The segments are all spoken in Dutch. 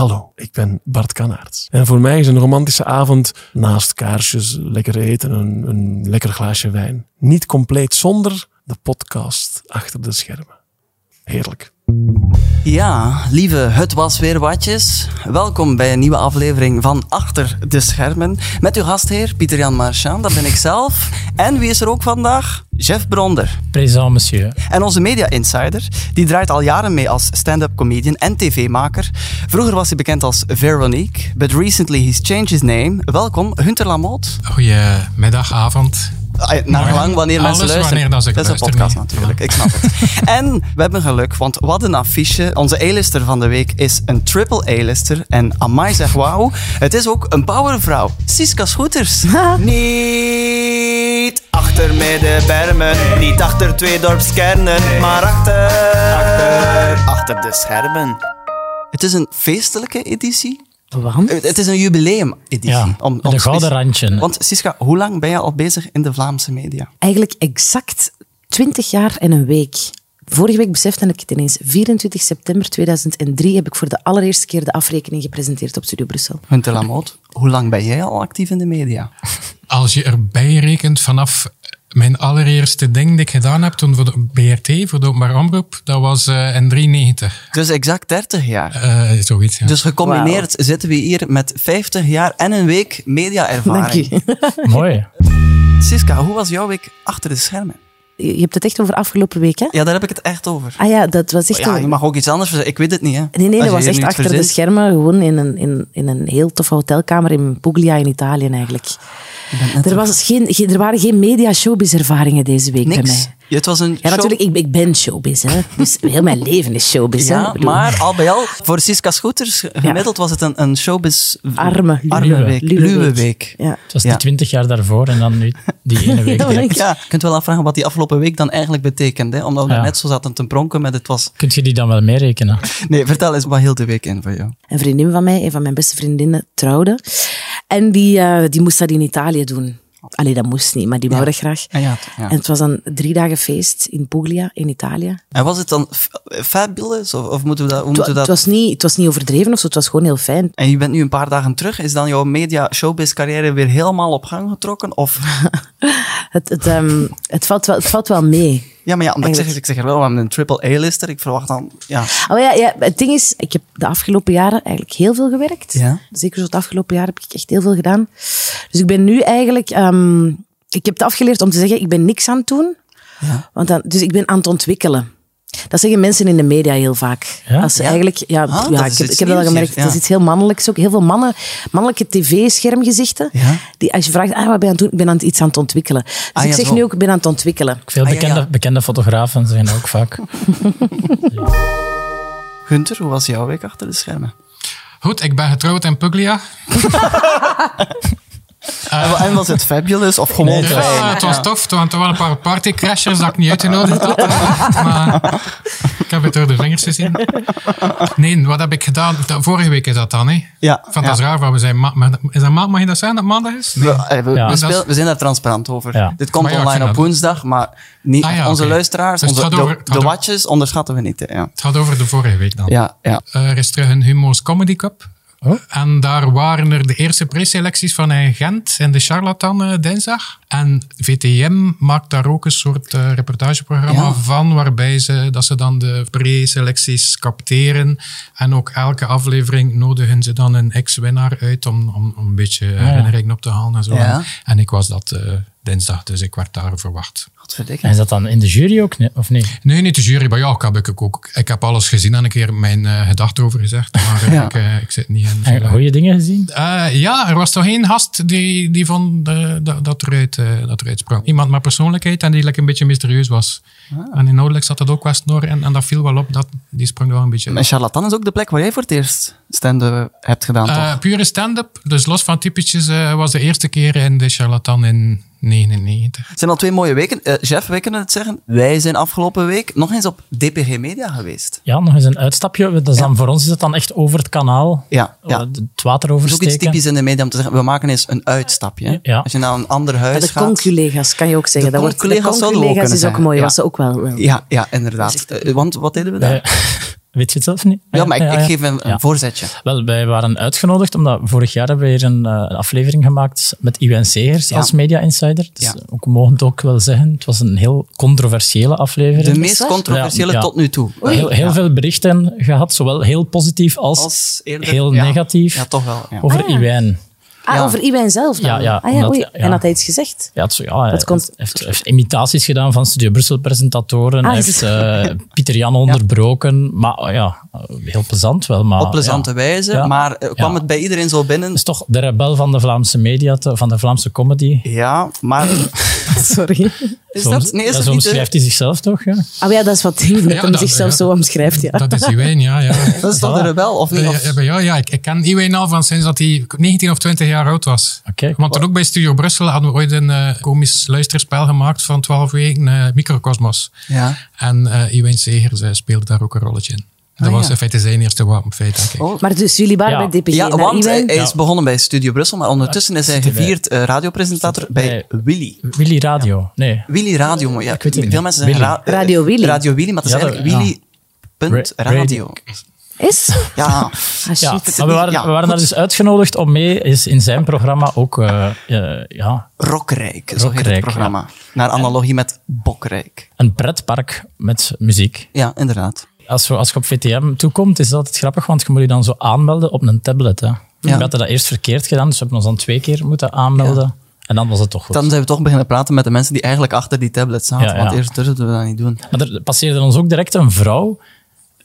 Hallo, ik ben Bart Kanaerts. En voor mij is een romantische avond naast kaarsjes, lekker eten, een, een lekker glaasje wijn. Niet compleet zonder de podcast achter de schermen. Heerlijk. Ja, lieve Het Was Weer Watjes. Welkom bij een nieuwe aflevering van Achter de Schermen. Met uw gastheer Pieter-Jan Marchand, dat ben ik zelf. En wie is er ook vandaag? Jeff Bronder. Présent, monsieur. En onze media insider, die draait al jaren mee als stand-up comedian en tv-maker. Vroeger was hij bekend als Veronique, but recently he's changed his name. Welkom, Hunter Lamotte. Goedemiddag, avond. Ah, Naar gelang wanneer Alles mensen luisteren. wanneer dat ik dat is een podcast natuurlijk, ik snap het. En we hebben geluk, want wat een affiche. Onze A-lister van de week is een triple A-lister. En amai zeg wauw, het is ook een powervrouw. Siska Schoeters. Niet achter middenbermen, niet achter twee dorpskernen, maar achter, achter, achter de schermen. Het is een feestelijke editie. Want? Het is een jubileum-editie. Ja, om- een gouden randje. Want Siska, hoe lang ben je al bezig in de Vlaamse media? Eigenlijk exact 20 jaar en een week. Vorige week besefte ik het ineens. 24 september 2003 heb ik voor de allereerste keer de afrekening gepresenteerd op Studio Brussel. Hunter Lamotte, hoe lang ben jij al actief in de media? Als je erbij rekent vanaf mijn allereerste ding dat ik gedaan heb toen voor de BRT, voor de openbare omroep, dat was eh, in 93. Dus exact 30 jaar. Eh, zoiets, ja. Dus gecombineerd zitten we hier met 50 jaar en een week media-ervaring. Mooi. Siska, hoe was jouw week achter de schermen? Je hebt het echt over afgelopen week, hè? Ja, daar heb ik het echt over. Ah ja, dat was echt... Ja, over- je mag ook iets anders zeggen. Ik weet het niet, hè. Nee, nee, dat was echt achter de schermen, gewoon in een, in, in een heel toffe hotelkamer in Puglia in Italië eigenlijk. Er, was geen, geen- er waren geen media-showbiz-ervaringen deze week bij mij. Ja, het was een Ja, show- natuurlijk, ik, ik ben showbiz, hè. Dus heel mijn leven is showbiz. Ja, maar al bij al, voor Siska Scooters gemiddeld was het een, een showbiz... Arme, arme luwe, week. luwe Luwe week. week. Ja. Het was Ja. die twintig jaar daarvoor en dan nu die ene week. Ja, je kunt wel afvragen wat die afgelopen week dan eigenlijk betekent. Hè? Omdat we Ja. net zo zaten te pronken met het was... Kunt je die dan wel meerekenen? Nee, vertel eens, wat heel de week in voor jou? Een vriendin van mij, een van mijn beste vriendinnen, trouwde. En die, eh, die moest dat in Italië doen. Allee, dat moest niet, maar die wou dat graag. Ah, ja, ja. En het was een drie dagen feest in Puglia, in Italië. En was het dan fabulous? Of, of moeten we dat... Hoe moeten we Het, dat... was niet, het was niet overdreven of zo, het was gewoon heel fijn. En je bent nu een paar dagen terug. Is dan jouw media showbiz carrière weer helemaal op gang getrokken? Of... Het, het, ehm, het, valt, wel, het valt wel mee. Ja, maar ja, omdat ik zeg, ik zeg er wel, we hebben een triple A-lister. Ik verwacht dan... Ja. Oh ja, ja, het ding is, ik heb de afgelopen jaren eigenlijk heel veel gewerkt. Ja. Zeker zo het afgelopen jaar heb ik echt heel veel gedaan. Dus ik ben nu eigenlijk... ehm, ik heb het afgeleerd om te zeggen, ik ben niks aan het doen. Ja. Want dan, dus ik ben aan het ontwikkelen. Dat zeggen mensen in de media heel vaak. Ja? Als ze Ja? eigenlijk, ja, Ah, ja ik, heb, ik heb dat al gemerkt. ja. Dat is iets heel mannelijks ook. Heel veel mannen, mannelijke tv-schermgezichten. Ja. Die, als je vraagt, ah, wat ben je aan het doen? Ik ben aan het, iets aan het ontwikkelen. Dus Ah, ik ja, zeg zo. nu ook, ik ben aan het ontwikkelen. Veel Ah, ja, bekende, ja. bekende fotografen zijn ook vaak. Gunther, hoe was jouw week achter de schermen? Goed, ik ben getrouwd in Puglia. En wa- en was het fabulous of gewoon Nee, het was- fijn? Ja, het was tof. Er waren wel een paar partycrashers dat ik niet uitgenodigd had. Maar ik heb het door de vingers gezien. Nee, wat heb ik gedaan? Da- Vorige week is dat dan, hè? Ja, Van dat is raar, want we zijn ma- maar is dat ma- mag je dat zeggen dat maandag is? Nee. We, eh, we, Ja. we, Dat speel- we zijn daar transparant over. Ja. Dit komt online op woensdag, maar niet, Ah ja, onze luisteraars, Dus het onze, gaat over- de, de watches onderschatten we niet. Hè, ja. Het gaat over de vorige week dan. Ja, ja. Eh, er is terug een Humo's Comedy Cup. Oh. En daar waren er de eerste preselecties van in Gent in de Charlatan eh, dinsdag. En VTM maakt daar ook een soort eh, reportageprogramma Ja. van, waarbij ze, dat ze dan de preselecties capteren. En ook elke aflevering nodigen ze dan een ex-winnaar uit om, om, om een beetje herinnering op te halen en zo. Ja. En ik was dat eh, dinsdag, dus ik werd daar verwacht. Godverdikke. En is dat dan in de jury ook, nee, of niet? Nee, niet de jury, maar ja, ik heb, ik, ook, ik heb alles gezien en een keer mijn eh, gedachten over gezegd. Maar eh, Ja. ik, eh, ik zit niet in. En goede dingen gezien? Eh, ja, er was toch één gast die, die vond eh, dat, dat, eruit, eh, dat eruit sprong. Iemand met persoonlijkheid en die like, een beetje mysterieus was. En inhoudelijk zat dat ook wel snor en, en dat viel wel op. Dat, die sprong wel een beetje En Charlatan is ook de plek waar jij voor het eerst stand-up hebt gedaan, Eh, toch? pure stand-up, dus los van typetjes, eh, was de eerste keer in de Charlatan in 99. Het zijn al twee mooie weken. Eh Jeff, wij kunnen het zeggen. Wij zijn afgelopen week nog eens op DPG Media geweest. Ja, nog eens een uitstapje. Dat is dan, Voor ons is het dan echt over het kanaal. Ja, ja. Het water Dat is ook iets oversteken. typisch in de media om te zeggen, we maken eens een uitstapje. Ja. Als je naar een ander huis de gaat. conculega's, kan je ook zeggen. De dat wordt, ook conculega's is ook mooi, was ze ook wel. Ja, ja, inderdaad. Want wat deden we daar? Weet je het zelf niet? Ja, maar ik, Ja, ik ja. geef een, een Ja. voorzetje. Wel, wij waren uitgenodigd omdat vorig jaar hebben we hier een, eh, een aflevering gemaakt met Iwijn Segers Ja. als media insider. Dus Ja. ook we mogen het ook wel zeggen. Het was een heel controversiële aflevering. De meest controversiële Ja, ja. tot nu toe. heel, heel veel berichten gehad, zowel heel positief als, Als eerder, heel ja. negatief Ja, toch wel. Ja. over Ah, ja. Ah, Ja. over Iwijn zelf dan? Ja, ja, ah, ja, omdat-. En had hij iets gezegd? Ja, het, zo- ja, hij Dat komt- heeft, heeft imitaties gedaan van Studio Brussel-presentatoren. Ah, heeft het- eh, Pieter Jan onderbroken. Maar oh ja, heel plezant wel. Maar, Op plezante ja. wijze, Ja. maar eh, kwam Ja. het bij iedereen zo binnen? Dat is toch de rebel van de Vlaamse media, te- van de Vlaamse comedy. Ja, maar Sorry. is Zo, dat... Nee, is ja, dat niet... omschrijft hij zichzelf toch? Ja? Ah ja, dat is wat ding, dat Ja, hij zichzelf ja. zo omschrijft. Ja. Dat is Iwijn, ja. ja. Dat is toch de rebel, of niet? Ja, ja, ja, ik, ik ken Iwijn al van sinds dat hij 19 of 20 jaar oud was. Oké. Want toen ook bij Studio Brussel hadden we ooit een eh, komisch luisterspel gemaakt van 12 weken, eh Microcosmos. Ja. En eh Iwijn Segers eh, speelde daar ook een rolletje in. Dat Ah, was ja. in feite zijn eerste wapenfeit, denk ik. Oh. Maar dus jullie waren Ja. bij DPG. Ja, want hij, is Ja. begonnen bij Studio Brussel, maar ondertussen is hij gevierd eh, radiopresentator bij Willy. Willy Radio. Nee. Willy Radio, maar ja, Ik weet het veel niet. mensen zeggen Willy. ra- Radio Willy. Radio Willy, maar het is eigenlijk Willy. Punt Ra- radio. Is? Ja, Ah, Ja, maar we waren, Ja, we waren daar dus uitgenodigd om mee is in zijn programma ook eh, eh, ja, Rokrijk, zo heet het Rokrijk, programma. Naar analogie met Bokrijk. een pretpark met muziek. Ja, inderdaad. Als, we, als je op VTM toekomt, is dat altijd grappig, want je moet je dan zo aanmelden op een tablet. Hè. We hadden dat eerst verkeerd gedaan, dus we hebben ons dan twee keer moeten aanmelden. En dan was het toch goed. Dan zijn we toch beginnen praten met de mensen die eigenlijk achter die tablet zaten. Ja, ja. Want eerst durfden we dat niet doen. Maar er passeerde ons ook direct een vrouw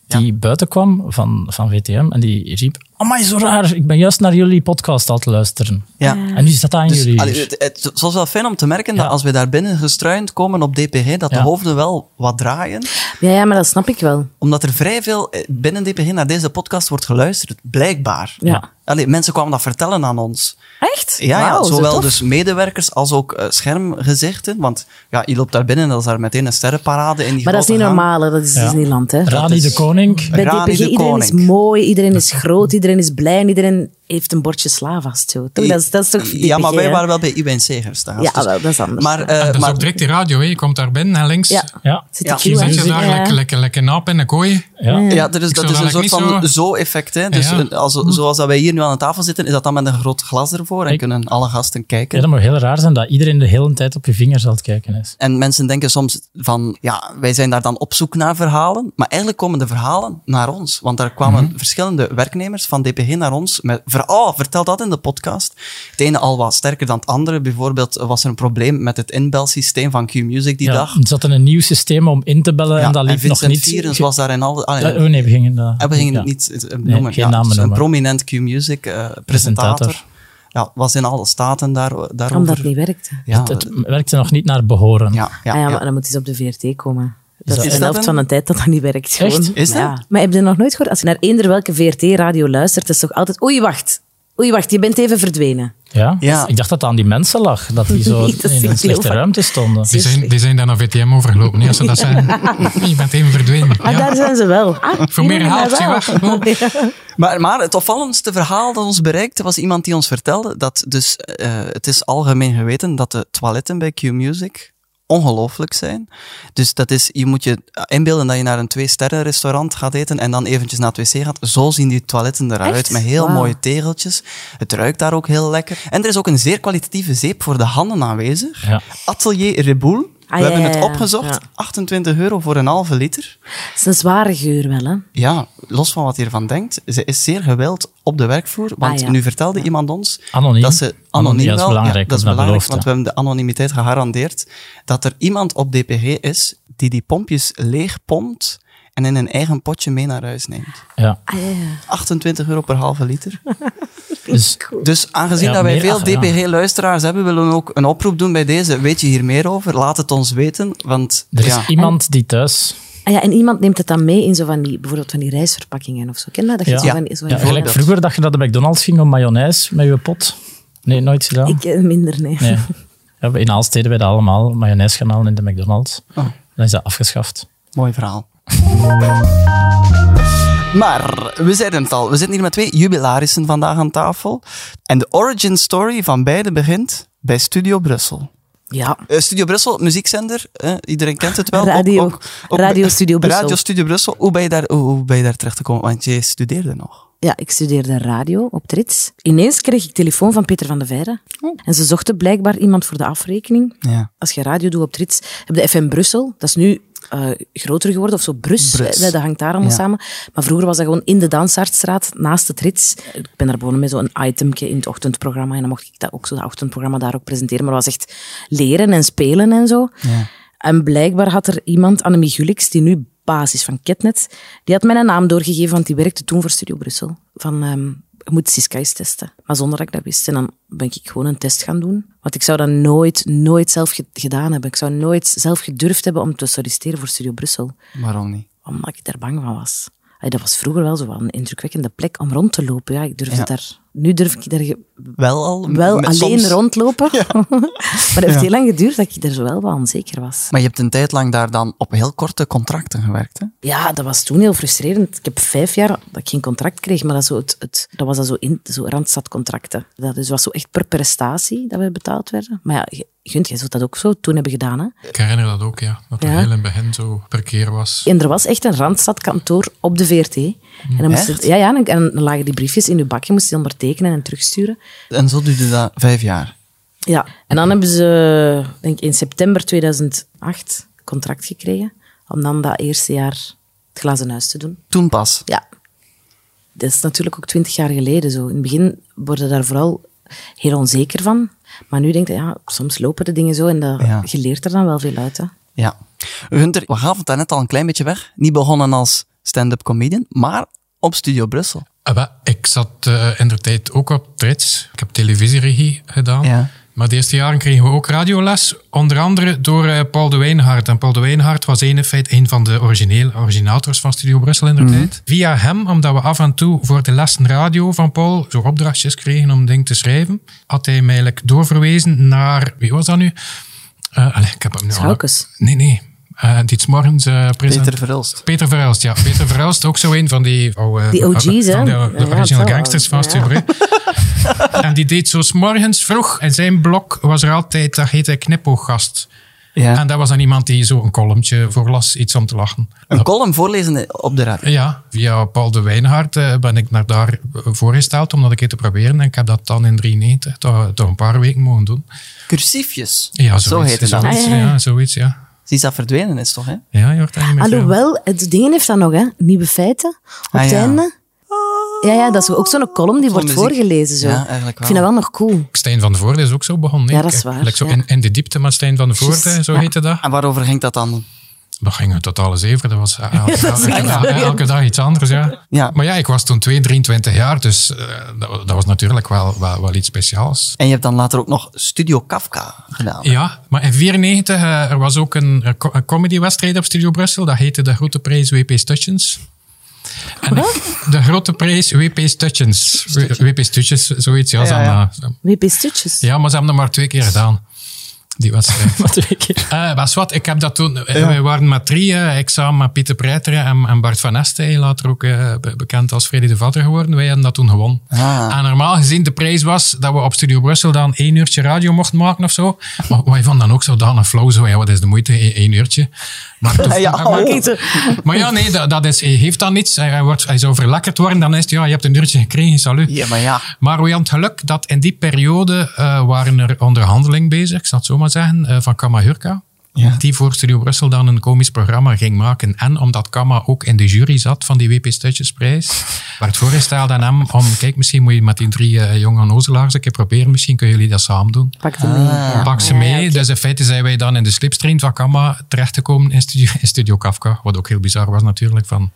die buiten kwam van, van VTM en die riep, amai, zo raar, ik ben juist naar jullie podcast aan het luisteren. Ja. En nu staat dat aan Dus, jullie. allee, het, het, het was wel fijn om te merken dat als we daar binnen gestruind komen op DPG, dat de hoofden wel wat draaien. Ja, ja, maar dat snap ik wel. Omdat er vrij veel eh, binnen DPG naar deze podcast wordt geluisterd, blijkbaar. Ja. Allee, mensen kwamen dat vertellen aan ons. Echt? Ja, ja zo zowel dus medewerkers als ook eh, schermgezichten. Want ja, je loopt daar binnen en dat is daar meteen een sterrenparade in die Maar dat is niet normaal, hè. dat is Ja. Disneyland. Hè. Rani de Koning. Bij Rani DPG, de iedereen is mooi, iedereen is groot, iedereen is blij en iedereen heeft een bordje sla vast. Zo. Toch? Dat, is, dat is toch Ja, maar wij waren wel bij Iwijn Segers thuis. Ja, dus- wel, dat is anders. Maar, eh, dat is maar ook direct die radio, hè. je komt daar binnen en links Ja. Ja, Zit Ja, de je queue, zit hè? je daar Ja. lekker, lekker, lekker nap in de kooi. ja. Ja, er is, dat is een soort van zo-effect. hè. Dus Ja. een- als, zoals dat wij hier nu aan de tafel zitten, is dat dan met een groot glas ervoor en Ik- kunnen alle gasten kijken. Ja, dat moet heel raar zijn dat iedereen de hele tijd op je vingers aan het kijken is. En mensen denken soms van, ja, wij zijn daar dan op zoek naar verhalen. Maar eigenlijk komen de verhalen naar ons. Want daar kwamen Mhm. verschillende werknemers van DPG naar ons met, ver- oh, vertel dat in de podcast. Het ene al wat sterker dan het andere. Bijvoorbeeld was er een probleem met het inbelsysteem van Q-Music die Ja, dag. er zat een nieuw systeem om in te bellen Ja, en dat en liep nog Vincent niet. Vierens was daar in al... ah, Ja, oh nee, we gingen dat... en we gingen ja. het niet noemen. geen ja, namen dus een prominent Q-Music eh, presentator. Ja, was in alle staten daar, daarover. Omdat het niet werkte. Ja, Het, het werkte nog niet naar behoren. ja, ja, ah, ja, ja. maar dan moet eens op de VRT komen. Dat is Is de helft een- van de tijd dat dat niet werkt. Gewoon. Echt? Is dat? Ja. Maar heb je nog nooit gehoord? Als je naar eender welke VRT-radio luistert, is het toch altijd... Oei, wacht. Oei, wacht, je bent even verdwenen. Ja? Ja. Ik dacht dat het aan die mensen lag, dat die zo Nee, dat in een slechte ruimte stonden. Die zijn, die zijn daar naar VTM overgelopen, hè, als ze dat zeggen. Je bent even verdwenen. Maar Ja. daar zijn ze wel. Ah, Voor hier meer zie Ja. Maar, maar het opvallendste verhaal dat ons bereikte was iemand die ons vertelde dat dus, eh, het is algemeen geweten dat de toiletten bij Q-Music ongelooflijk zijn. Dus dat is, je moet je inbeelden dat je naar een twee-sterren restaurant gaat eten en dan eventjes naar het wc gaat. Zo zien die toiletten eruit, Echt? met heel mooie tegeltjes. Het ruikt daar ook heel lekker. En er is ook een zeer kwalitatieve zeep voor de handen aanwezig. Ja. Atelier Reboul. Ah, We ja, hebben het opgezocht. Ja. 28 euro voor een halve liter. Het is een zware geur wel, hè. Ja, los van wat je ervan denkt, ze is zeer gewild op de werkvloer. Want Ah, ja. nu vertelde iemand ons Anoniem. dat ze anoniem dat is wel, belangrijk, dat is dat is belangrijk, beloofd, want we hebben de anonimiteit gegarandeerd, dat er iemand op DPG is die die pompjes leeg pompt en in een eigen potje mee naar huis neemt. Ja. Ah, ja, ja. 28 euro per halve liter. Dus, Dus aangezien Ja, dat wij veel. DPG-luisteraars hebben, willen we ook een oproep doen bij deze. Weet je hier meer over? Laat het ons weten, want er is ja, iemand die thuis... Ah, ja, en iemand neemt het dan mee in zo van die, bijvoorbeeld van die reisverpakkingen of zo. Ken je dat? dat je Ja. zo van, zo Ja, gelijk vroeger dat je naar de McDonald's ging om mayonaise met je pot. Nee, nooit gedaan. Ik eh, minder, nee. Nee. Ja, in wij dat allemaal mayonaise gaan halen in de McDonald's. Oh. Dan is dat afgeschaft. Mooi verhaal. Maar, we zeiden het al, we zitten hier met twee jubilarissen vandaag aan tafel. En de origin story van beide begint bij Studio Brussel. Ja. Eh, Studio Brussel, muziekzender. eh, iedereen kent het wel. Radio- Radio Studio Brussel. Radio Studio Brussel. Hoe ben je daar, hoe, ben je daar terecht gekomen? Want je studeerde nog. Ja, ik studeerde radio op Trits. Ineens kreeg ik telefoon van Peter van de Veire. En ze zochten blijkbaar iemand voor de afrekening. Ja. Als je radio doet op Trits, heb je FM Brussel. Dat is nu eh, groter geworden, of zo Brus. Brus. eh, Dat hangt daar allemaal Ja. samen. Maar vroeger was dat gewoon in de Dansartstraat, naast de Trits. Ik ben daar begonnen met zo'n itemje in het ochtendprogramma. En dan mocht ik dat ook zo, dat ochtendprogramma daar ook presenteren. Maar dat was echt leren en spelen en zo. Ja. En blijkbaar had er iemand, Annemie Gulix, die nu basis van Ketnet, die had mijn naam doorgegeven, want die werkte toen voor Studio Brussel. Van, ehm, je moet Siska eens testen. Maar zonder dat ik dat wist. En dan ben ik gewoon een test gaan doen. Want ik zou dat nooit, nooit zelf ge- gedaan hebben. Ik zou nooit zelf gedurfd hebben om te solliciteren voor Studio Brussel. Waarom niet? Omdat ik daar bang van was. Allee, dat was vroeger wel zo wel een indrukwekkende plek om rond te lopen. Ja, ik durfde Ja. daar... Nu durf ik daar Wel al? wel met alleen soms- rondlopen. maar het heeft heel lang geduurd dat ik er zo wel wat onzeker was. Maar je hebt een tijd lang daar dan op heel korte contracten gewerkt, hè? Ja, dat was toen heel frustrerend. Ik heb vijf jaar dat ik geen contract kreeg, maar dat, zo het, het, dat was dan zo, in, zo randstadcontracten. Dat dus was zo echt per prestatie dat we betaald werden. Maar ja, Gunt, jij zult dat ook zo toen hebben gedaan, hè? Ik herinner dat ook, ja. Dat het Ja. heel in het begin zo per keer was. En er was echt een randstadkantoor op de VRT. En dan moest het, ja, ja, en, dan lagen die briefjes in uw bakje, moest je ondertekenen en terugsturen. En zo duurde dat vijf jaar. Ja, en dan hebben ze, denk ik, in september 2008 contract gekregen om dan dat eerste jaar het glazen huis te doen. Toen pas. Ja. Dat is natuurlijk ook twintig jaar geleden zo. In het begin worden daar vooral heel onzeker van. Maar nu denk je, ja, soms lopen de dingen zo en dat, Ja. je leert er dan wel veel uit. Hè. Ja. Gunther, we gaven het net al een klein beetje weg. Niet begonnen als stand-up comedian, maar op Studio Brussel. Ah, ik zat eh, in de tijd ook op Trits. Ik heb televisieregie gedaan. Ja. Maar de eerste jaren kregen we ook radioles. Onder andere door eh, Paul de Wijngaard. En Paul de Wijngaard was in feite een van de origineel, originators van Studio Brussel in de tijd. Via hem, omdat we af en toe voor de lessen radio van Paul zo opdrachtjes kregen om dingen te schrijven, had hij mij eigenlijk doorverwezen naar... Wie was dat nu? Eh, allee, ik heb hem nu al- Schoukes. Nee, nee. Eh die 's morgens eh present- Peter Verhulst. Peter Verhulst, ja. Peter Verhulst, ook zo een van die... oude- Die OG's, hè? Van de, Ja, de ja, original wel. gangsters van Ja. En die deed zo 's morgens vroeg. In zijn blok was er altijd, dat heette Knipoogast. Ja. En dat was dan iemand die zo een columntje voorlas, iets om te lachen. Een column voorlezen op de radio. Ja, via Paul de eh, ben ik naar daar eh, voorgesteld om dat een keer te proberen. En ik heb dat dan in 93 toch, toch een paar weken mogen doen. Cursiefjes. Ja, Zo zoiets. heet het dan. Zoiets, Ah, ja, ja. ja, Sinds dat verdwenen is, toch? Hè? Ja, je hoort daar niet meer veel. Alhoewel, het ding heeft dat nog, hè? Nieuwe feiten op Ah, het ja. einde. Ja, ja, dat is ook zo'n column die wordt muziek. voorgelezen. Zo. Ja, eigenlijk Ik vind dat wel nog cool. Stijn van de Voorde is ook zo begonnen. Ja, dat is waar, like zo ja. in, in de diepte met Stijn van de Voorde, zo ja. heette dat. En waarover ging dat dan? Dat ging een totale zever. Dat was elke, is elke, dag, elke dag iets anders, ja. Ja. Maar ja, ik was toen 2, 23 jaar, dus eh, dat, dat was natuurlijk wel, wel, wel iets speciaals. En je hebt dan later ook nog Studio Kafka gedaan. Ja, maar in 94 eh, er was ook een, een co- een comedywedstrijd op Studio Brussel. Dat heette de Grote Prijs WP Stutchens. En de Grote Prijs WP Stutchens. WP Stutchens, zoiets. Ja, Ja, ja. WP Stutjes. ja, maar ze hebben dat maar twee keer gedaan. Die wedstrijd. Maar twee keer. Eh was wat, ik heb dat toen... eh, Wij waren met drie. ik samen met Pieter Preiteren en, en Bart van Este, later ook eh, be- bekend als Freddy de Vader geworden. Wij hadden dat toen gewonnen. Ah. En normaal gezien, de prijs was dat we op Studio Brussel dan één uurtje radio mochten maken of zo. Maar wij vonden dan ook zo dan een flow, zo, ja, wat is de moeite, Eén- één uurtje. Maar, toen- Ja, maar, maar- oh. maar ja, nee, dat, dat is, hij heeft dan niets. Hij, wordt, hij zou verlekkerd worden, dan is het, ja, je hebt een uurtje gekregen, salut. Ja, maar ja. Maar we hadden het geluk dat in die periode eh, waren er onderhandelingen bezig, ik zal het zo maar zeggen, eh, van Kamahurka. Ja. Die voor Studio Brussel dan een komisch programma ging maken. En omdat Kama ook in de jury zat van die WP Stutjesprijs, werd voorgesteld aan hem om, kijk, misschien moet je met die drie eh, jonge onnozelaars een keer proberen, misschien kunnen jullie dat samen doen. Mee. Pak ze mee. ja, oké. Dus in feite zijn wij dan in de slipstream van Kama terechtgekomen in studio, in studio Kafka. Wat ook heel bizar was natuurlijk. Van,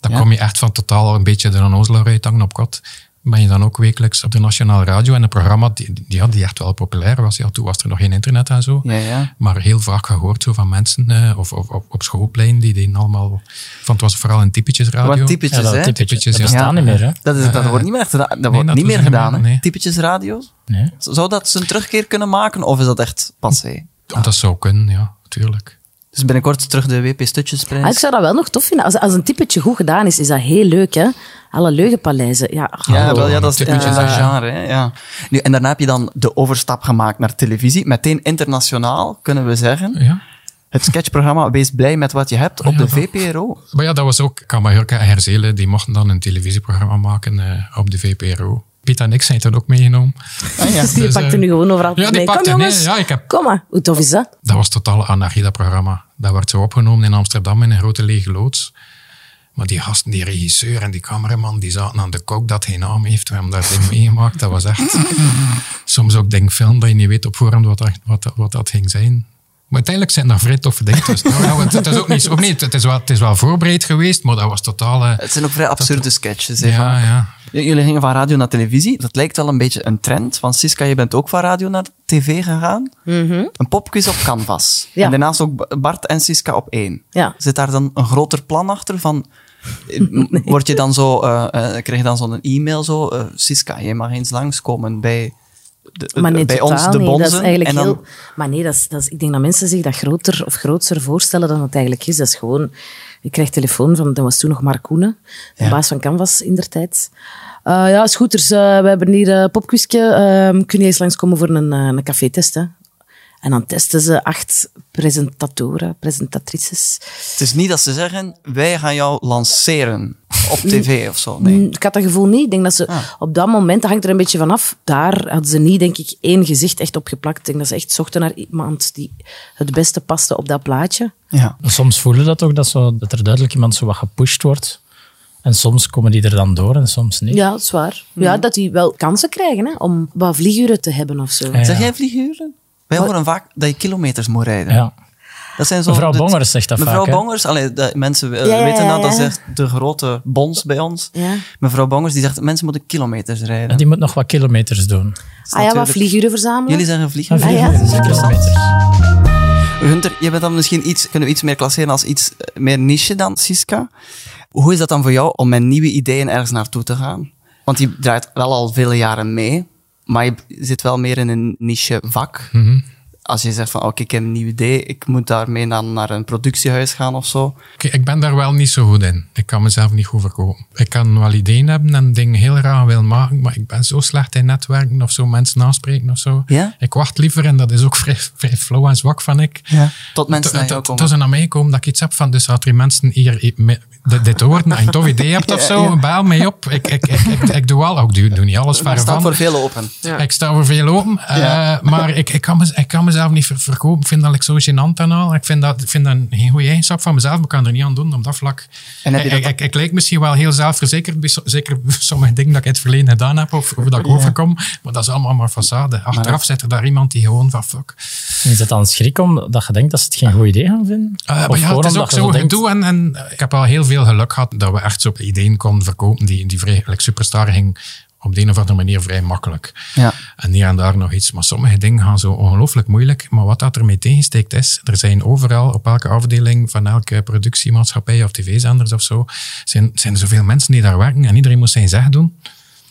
dan Ja. kom je echt van totaal een beetje de onnozelaar uithangen op kot. Ben je dan ook wekelijks op de Nationale Radio en een programma die, die, ja, die echt wel populair was. Ja, toen was er nog geen internet en zo. Ja, ja. Maar heel vaak gehoord zo van mensen eh, of, of, op, op schoolplein die deden allemaal... Van, het was vooral een typetjesradio. Wat typetjes, Ja, dat hè? typetjes, dat niet meer, hè? Dat, is, dat wordt niet meer, gedaan- dat wordt dat niet meer gedaan, meer, hè? nee. Typetjes radio's. Nee. Zou dat ze een terugkeer kunnen maken, of is dat echt passé? Dat zou kunnen, ja, tuurlijk. Dus binnenkort terug de WP Stutjesprijs. Ah, ik zou dat wel nog tof vinden. Als, als een typetje goed gedaan is, is dat heel leuk, hè? Alle leugenpaleizen. Ja, Ja, wel, ja, dat is typisch dat genre. Hè, ja. Nu, en daarna heb je dan de overstap gemaakt naar televisie. Meteen internationaal, kunnen we zeggen. Ja. Het sketchprogramma Wees blij met wat je hebt op Ja, de dat- VPRO. Maar ja, dat was ook Kamahurka en Herzelen, die mochten dan een televisieprogramma maken eh, op de VPRO. En ik zijn toen ook meegenomen. Ah, ja. Dus die Dus, pakt eh, er nu gewoon overal ja, die mee. Kom pakt er- jongens, nee, ja, ik heb- kom maar. Hoe tof is dat? Dat was totaal anarchie, dat programma. Dat werd zo opgenomen in Amsterdam in een grote lege loods. Maar die gasten, die regisseur en die cameraman, die zaten aan de kok dat geen naam heeft. We hebben dat ding meegemaakt. Dat was echt... Soms ook denk film dat je niet weet op voorhand wat dat, wat, dat- wat dat ging zijn. Maar uiteindelijk zijn dat vrij toffe dingen. Nou, nou, het, het is ook niet, ook niet het, is wel, het is wel voorbereid geweest, maar dat was totaal... eh, Het zijn ook vrij absurde sketches. hè, ja, ja. Jullie gingen van radio naar televisie. Dat lijkt wel een beetje een trend. Want Siska, je bent ook van radio naar tv gegaan. Een popquiz op Canvas. Ja. En daarnaast ook Bart en Siska op één. Ja. Zit daar dan een groter plan achter? Van, eh, word je dan zo, eh, eh, krijg je dan zo'n e-mail zo? eh, Siska, je mag eens langskomen bij, de, Maar nee, bij totaal ons, de bonzen. Dat is eigenlijk en dan, heel... Maar nee, dat is, dat is, ik denk dat mensen zich dat groter of grootser voorstellen dan het eigenlijk is. Dat is gewoon... Ik krijg telefoon van... Dat was toen nog Mark Koenen, de Ja. baas van Canvas in der tijd. Eh, ja, scooters, eh, we hebben hier een popquizje. Eh, kun je eens langskomen voor een, eh, een café-test, hè? En dan testen ze acht presentatoren, presentatrices. het is niet dat ze zeggen, wij gaan jou lanceren op tv of zo. Nee. Mm, Ik had dat gevoel niet. Ik denk dat ze Ah. op dat moment, dat hangt er een beetje vanaf, daar hadden ze niet, denk ik, één gezicht echt opgeplakt. Ik denk dat ze echt zochten naar iemand die het beste paste op dat plaatje. Ja. Soms voel je dat ook, dat, zo, dat er duidelijk iemand zo wat gepusht wordt. En soms komen die er dan door en soms niet. Ja, dat is waar. Ja, dat die wel kansen krijgen hè, om wat vlieguren te hebben of zo. Ja. Zeg jij vlieguren? Wij horen vaak dat je kilometers moet rijden. Ja. Dat zijn zo Mevrouw de- Bongers zegt dat Mevrouw vaak, hè? Bongers, allee, de, mensen eh, Ja, ja, weten ja, dat, dat is echt de grote bons bij ons. Ja. Mevrouw Bongers die zegt, mensen moeten kilometers rijden. En die moet nog wat kilometers doen. Ah ja, wat vlieguren verzamelen. Jullie zeggen vliegen. En Ah, ja. Interessant. kilometers. Hunter, je bent dan misschien iets, kunnen we iets meer klasseren als iets eh, meer niche dan Siska. Hoe is dat dan voor jou om met nieuwe ideeën ergens naartoe te gaan? Want je draait wel al vele jaren mee, maar je zit wel meer in een niche vak. Mhm. Als je zegt van, oké, ik heb een nieuw idee, ik moet daarmee dan naar een productiehuis gaan of zo. Oké, ik ben daar wel niet zo goed in. Ik kan mezelf niet goed verkopen. Ik kan wel ideeën hebben en dingen heel graag willen maken, maar ik ben zo slecht in netwerken of zo, mensen aanspreken of zo. Ja? Ik wacht liever, en dat is ook vrij, vrij flow en zwak van ik. Ja. Tot mensen naar jou komen. Het is naar mij komen dat ik iets heb van, dus als er mensen hier dit, dit horen en een tof idee hebt of zo, bel mij op. Ik, ik, ik, ik, ik doe al, ik doe, doe niet alles Er verre staat van. voor veel open. Ik sta voor veel open, eh, maar ik, ik, kan mez- ik kan mezelf niet ver- verkopen. Ik vind dat ik zo gênant en al. Ik vind dat, ik vind dat geen goede eigenschap van mezelf, maar ik kan er niet aan doen op dat vlak. En heb je ik, dat- ik, ik lijk misschien wel heel zelfverzekerd bij so- zeker bij sommige dingen dat ik in het verleden gedaan heb of, of dat ik overkom, maar dat is allemaal maar façade. Achteraf zit er daar iemand die gewoon van fuck. Is het dan schrik omdat je denkt dat ze het geen goed idee gaan vinden? Maar Of ja, het is ook zo denkt-. En, en ik heb al heel veel geluk gehad dat we echt zo ideeën konden verkopen die, die vrij, like Superstar ging op de een of andere manier vrij makkelijk. Ja. En hier en daar nog iets. Maar sommige dingen gaan zo ongelooflijk moeilijk. Maar wat dat ermee tegensteekt is, er zijn overal op elke afdeling van elke productiemaatschappij of tv-zenders of zo, zijn, zijn er zoveel mensen die daar werken en iedereen moet zijn zeg doen.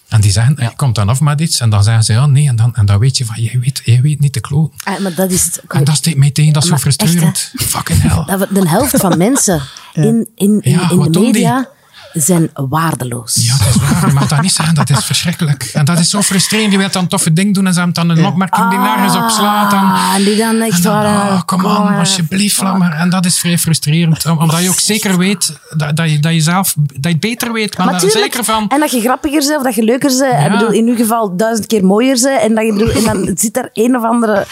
En die zeggen, je komt dan af met iets en dan zeggen ze ja, nee. En dan, en dan weet je van, jij weet, jij weet niet te kloten. Ah, maar dat is het. En dat steekt mij tegen, dat is zo Maar echt, hè? frustrerend. Fucking hell. De helft van mensen in, in, in, Ja, de doen die? Zijn waardeloos. Ja, dat is waar. Je mag dat niet zeggen. Dat is verschrikkelijk. En dat is zo frustrerend. Je wilt dan toffe ding doen en ze hebben dan een opmerking die nergens op slaat. En, Ah, die dan echt en dan, waar, eh, oh, kom on, alsjeblieft, maar. En dat is vrij frustrerend. om- Omdat je ook zeker weet dat, dat, je, dat je zelf dat je het beter weet. Maar, Maar tuurlijk. zeker van. En dat je grappiger bent of dat je leuker bent. Ik bedoel, in uw geval duizend keer mooier bent. En, dat je bedoel, en dan zit er een of andere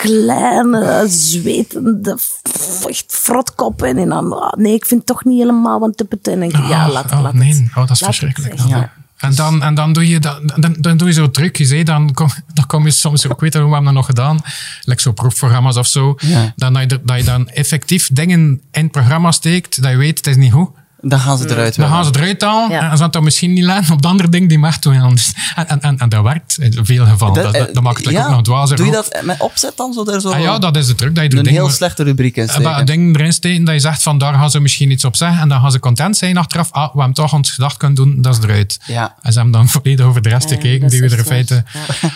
kleine, zwetende, f- echt frotkop in. En dan, ah, nee, ik vind het toch niet helemaal, want te En dan denk ik, ja, Oh, laat, oh, laat nee, het. oh, dat is Laat verschrikkelijk. het, Ja. En dan, en dan, doe je, dat- dan, dan doe je zo trucjes. Hè. Dan, kom, dan kom je soms, ik weet niet hoe we hebben dat nog gedaan, like zo proefprogramma's of zo. Ja. Dan, dat, je, dat je dan effectief dingen in het programma steekt, dat je weet, het is niet goed. Dan gaan ze eruit Dan gaan ze eruit halen Ja. en ze dat misschien niet laten op de andere dingen die mag doen. En, en, en, en dat werkt in veel gevallen. Dat, dat, dat maakt het ja, ook nog dwazer. Doe je dat met opzet dan? Zo, daar zo Ah ja, dat is de truc. Dat je een heel slechte rubriek in Eh, steken. maar dingen erin steken dat je zegt van daar gaan ze misschien iets op zeggen en dan gaan ze content zijn achteraf. Ah, we hebben toch ons gedacht kunnen doen, dat is eruit. Ja. En ze hebben dan volledig over de rest gekeken, dat die we er in feite...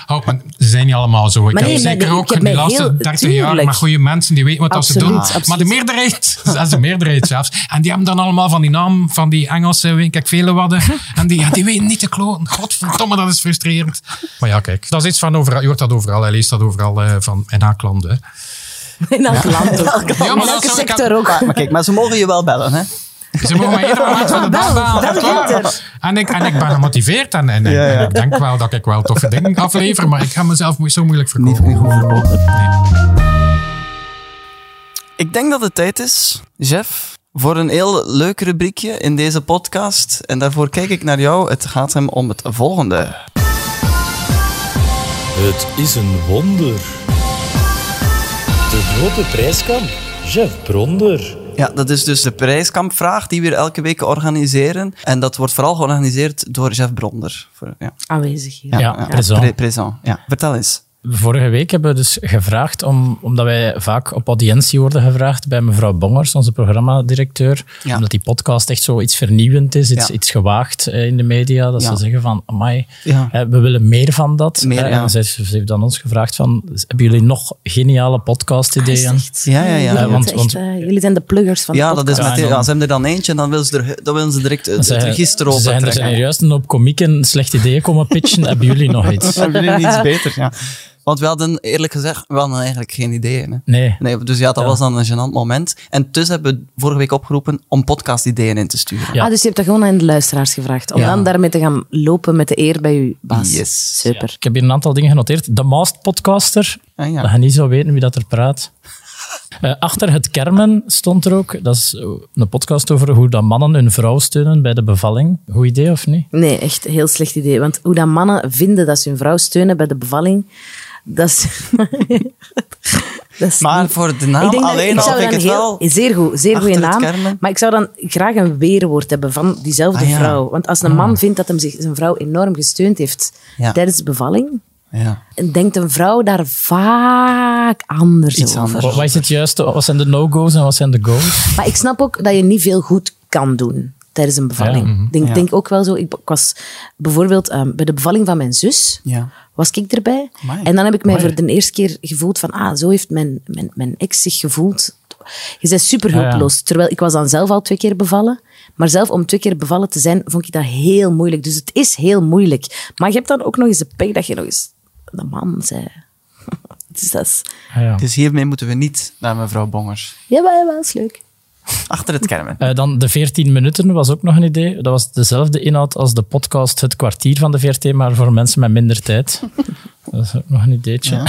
Oh, maar ze zijn niet allemaal zo. Ik Maar heb nee, maar zeker ook in de laatste heel- 30 jaar met goede mensen die weten wat dat ze doen. Maar de meerderheid, dat is de meerderheid zelfs. En die hebben dan allemaal van die naam van die Engelse, weet ik, vele wadden. En die, ja, die weten niet te kloten. Godverdomme, dat is frustrerend. Maar ja, kijk, dat is iets van overal. Je hoort dat overal, hij leest dat overal eh, van, land. Hè. In elk land. Ja, maar In dat elke sector ook. Maar, maar kijk, maar ze mogen je wel bellen, hè? Ze mogen mij ieder moment van de dag Bel, bellen. En ik, en ik ben gemotiveerd en, en, en- Ja, ja. en ik denk wel dat ik wel toffe dingen aflever, maar ik ga mezelf zo moeilijk verkopen. niet goed verkopen. Ik denk dat het tijd is, Jeff, voor een heel leuk rubriekje in deze podcast. En daarvoor kijk ik naar jou. Het gaat hem om het volgende. Het is een wonder. De grote prijskamp. Jeff Bronder. Ja, dat is dus de prijskampvraag die we hier elke week organiseren. En dat wordt vooral georganiseerd door Jeff Bronder. Voor, ja. Aanwezig hier. Ja, présent. Présent. Ja. Vertel eens. Vorige week hebben we dus gevraagd, om, omdat wij vaak op audiëntie worden gevraagd bij mevrouw Bongers, onze programmadirecteur, Ja. omdat die podcast echt zo iets vernieuwend is, iets, Ja. iets gewaagd eh, in de media, dat Ja. ze zeggen van, amai, Ja. eh, we willen meer van dat. Meer, Eh, ja. En ze, ze heeft dan ons gevraagd van, hebben jullie nog geniale podcast-ideeën? Ja, ja, ja. Jullie, Ja, want- echt, want- eh, jullie zijn de pluggers van Ja, de dat is meteen, ze hebben er dan eentje en dan willen ze, er, dan willen ze direct het, Ze- het register ze zijn, er juist een hoop komieken slechte ideeën komen pitchen. hebben jullie nog iets? Hebben jullie iets beter? Ja. Want we hadden eerlijk gezegd, we hadden eigenlijk geen ideeën. Hè? Nee. Nee, dus ja, dat Ja. was dan een gênant moment. En dus hebben we vorige week opgeroepen om podcast-ideeën in te sturen. Ja. Ah, dus je hebt dat gewoon aan de luisteraars gevraagd. Om Ja. dan daarmee te gaan lopen met de eer bij uw baas. Yes. Super. Ik heb hier een aantal dingen genoteerd. De Maast Podcaster. Ah, ja. Dat je niet zo weten wie dat er praat. Eh, achter het kermen stond er ook. Dat is eh, een podcast over hoe dat mannen hun vrouw steunen bij de bevalling. Goed idee of niet? Nee, echt een heel slecht idee. Want hoe dat mannen vinden dat ze hun vrouw steunen bij de bevalling, dat is... dat is Maar niet- voor de naam Ik denk dat- alleen ik al vind ik het heel- wel... Zeer goed, zeer goede naam. Maar ik zou dan graag een weerwoord hebben van diezelfde Ah, ja. vrouw. Want als een man vindt dat hem zich, zijn vrouw enorm gesteund heeft Ja. tijdens de bevalling, Ja. denkt een vrouw daar vaak anders Iets over. anders. Wat is het juiste? Wat zijn de no-go's en wat zijn de go's? Maar ik snap ook dat je niet veel goed kan doen tijdens een bevalling. Ja, Ik denk, Ja. denk ook wel zo. Ik, ik was bijvoorbeeld ehm, bij de bevalling van mijn zus. Ja. Was ik erbij? Amai. En dan heb ik mij Amai. voor de eerste keer gevoeld van, ah, zo heeft mijn, mijn, mijn ex zich gevoeld. Je bent super ja. hulpeloos. Terwijl ik was dan zelf al twee keer bevallen. Maar zelf om twee keer bevallen te zijn, vond ik dat heel moeilijk. Dus het is heel moeilijk. Maar je hebt dan ook nog eens de pech dat je nog eens de man zei. Dus dat is... Ah, ja. Dus hiermee moeten we niet naar mevrouw Bongers. Jawel, jawel, is leuk. Achter het kermen. Eh, dan de 14 minuten was ook nog een idee. Dat was dezelfde inhoud als de podcast Het Kwartier van de VRT, maar voor mensen met minder tijd. Dat is ook nog een ideetje.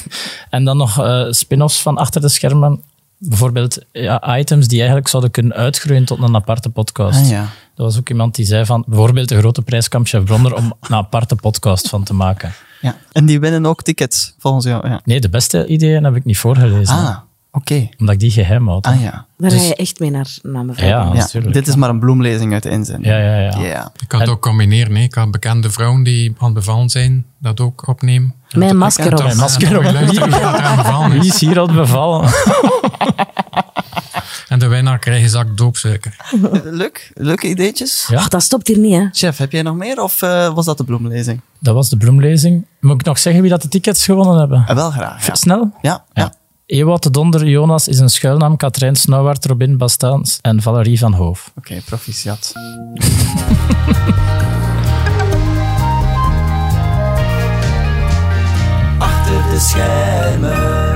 en dan nog eh, spin-offs van achter de schermen. Bijvoorbeeld ja, items die eigenlijk zouden kunnen uitgroeien tot een aparte podcast. Ah, ja. Dat was ook iemand die zei van, bijvoorbeeld de grote prijskamp Chef Bronder, om een aparte podcast van te maken. Ja. En die winnen ook tickets, volgens jou. Ja. Nee, de beste ideeën heb ik niet voorgelezen. Ah, oké. Omdat ik die geheim houd. Ah ja. Daar Dus- ga je echt mee naar, naar mevrouw. Ja, ja. natuurlijk. Dit is maar een bloemlezing uit de inzending. Ja, ja, ja. Ja. Ik kan het ook combineren. hè. Ik kan bekende vrouwen die aan het bevallen zijn, dat ook opnemen. Met een masker op. Mijn masker En dan op. wie is. hier al bevallen? En de winnaar krijgt een zak doopsuiker. Leuk. Leuke ideetjes. Ja. Ach, dat stopt hier niet, hè. Chef, heb jij nog meer of eh, was dat de bloemlezing? Dat was de bloemlezing. Moet ik nog zeggen wie dat de tickets gewonnen hebben? Eh, wel graag, ja. Snel? Ja, ja. Ewout de Donder Jonas is een schuilnaam. Katrijn Snauwaard, Robin Bastaans en Valerie van Hoof. Oké, proficiat. Achter de schermen.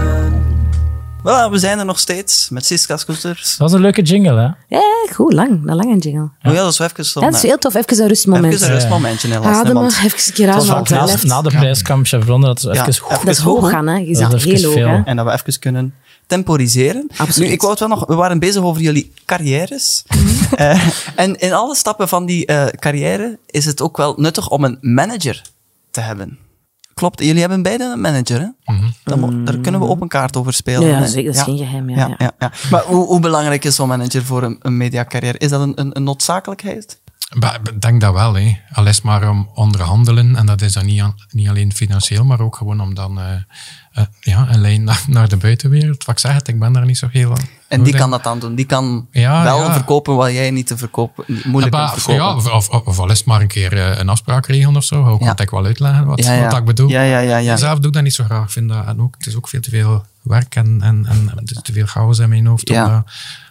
Voilà, we zijn er nog steeds met Siska Scooters. Dat was een leuke jingle, hè? Ja, goed, lang. Een lange jingle. Oh ja, dat is wel even zo'n... Ja, dat is heel tof. Even een rustmoment. Even een rustmomentje want even een keer ook na, na de prijskamp. Dat is Ja, even... even Dat is hoog gaan, hè. Je zit heel hoog, veel. hè. En dat we even kunnen temporiseren. Absoluut. Nu, ik wou het wel nog... We waren bezig over jullie carrières. Eh, en in alle stappen van die eh, carrière is het ook wel nuttig om een manager te hebben. Klopt, jullie hebben beide een manager, hè? Daar, mo- daar kunnen we open kaart over spelen. Ja, zeker, dat is geen geheim, ja, Ja, ja. ja, ja. Maar hoe, hoe belangrijk is zo'n manager voor een, een mediacarrière? Is dat een, een, een noodzakelijkheid? Maar Ik denk dat wel, hè. al is het maar om onderhandelen. En dat is dan niet, aan- niet alleen financieel, maar ook gewoon om dan eh, eh, ja, een lijn naar, naar de buitenwereld. Wat ik zeg, het, ik ben daar niet zo heel... En die kan dat dan doen. Die kan Ja, wel ja. verkopen wat jij niet te verkopen, moeilijk kunt verkopen. ja, of, of, of, al is het maar een keer eh, een afspraak regelen of zo. Ook Ja. kan ik wel uitleggen wat, wat ik bedoel. Ja, ja, ja, ja. Zelf doe ik dat niet zo graag. Vind dat, en ook, het is ook veel te veel werk en, en, en te veel chaos in mijn hoofd om dat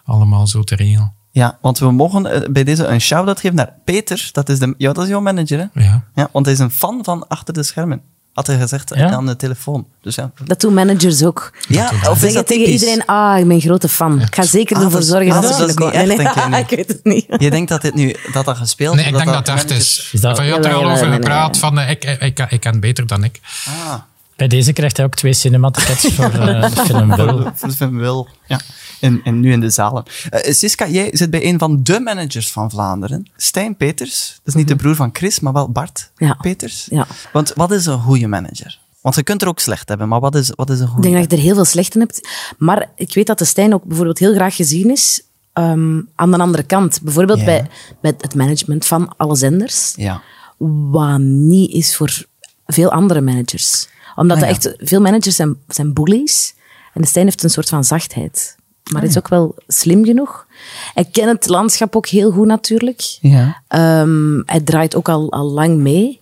allemaal zo te regelen. Ja, want we mogen eh, bij deze een shout-out geven naar Peter. Dat is, de, ja, dat is jouw manager, hè? Ja. Ja, want hij is een fan van Achter de Schermen. Had hij gezegd eh, Ja? aan de telefoon. Dus ja. Dat doen managers ook. Ja, of is Zeggen dat tegen typisch? iedereen, ah, ik ben een grote fan. Ik ga zeker Ah, ervoor dat is- zorgen ah, dat dus ze dat is niet echt, denk ik weet het niet. Je denkt dat dit nu dat dat gespeeld Nee, ik denk dat dat het echt is. Is dat- Van, je had er al over jawel, nee, nee, gepraat nee. van eh, ik, ik, ik, ik ken beter dan ik. Ah, Bij deze krijgt hij ook twee cinematickets voor eh, de film Wil. voor de film Wil. Ja. En, en nu in de zalen. Eh, Siska, jij zit bij een van de managers van Vlaanderen. Stijn Peters. Dat is niet de broer van Chris, maar wel Bart Mhm. Ja. Peters. Ja. Want wat is een goede manager? Want je kunt er ook slecht hebben, maar wat is, wat is een Ik goede? denk dat je er heel veel slecht in hebt. Maar ik weet dat de Stijn ook bijvoorbeeld heel graag gezien is ehm, aan de andere kant. Bijvoorbeeld bij, bij het management van alle zenders. Ja. Wat niet is voor veel andere managers. Omdat Ah, ja. echt, veel managers zijn, zijn bullies. En de Stijn heeft een soort van zachtheid. Maar Ah, hij is ook wel slim genoeg. Hij kent het landschap ook heel goed natuurlijk. Ja. Ehm, hij draait ook al, al lang mee.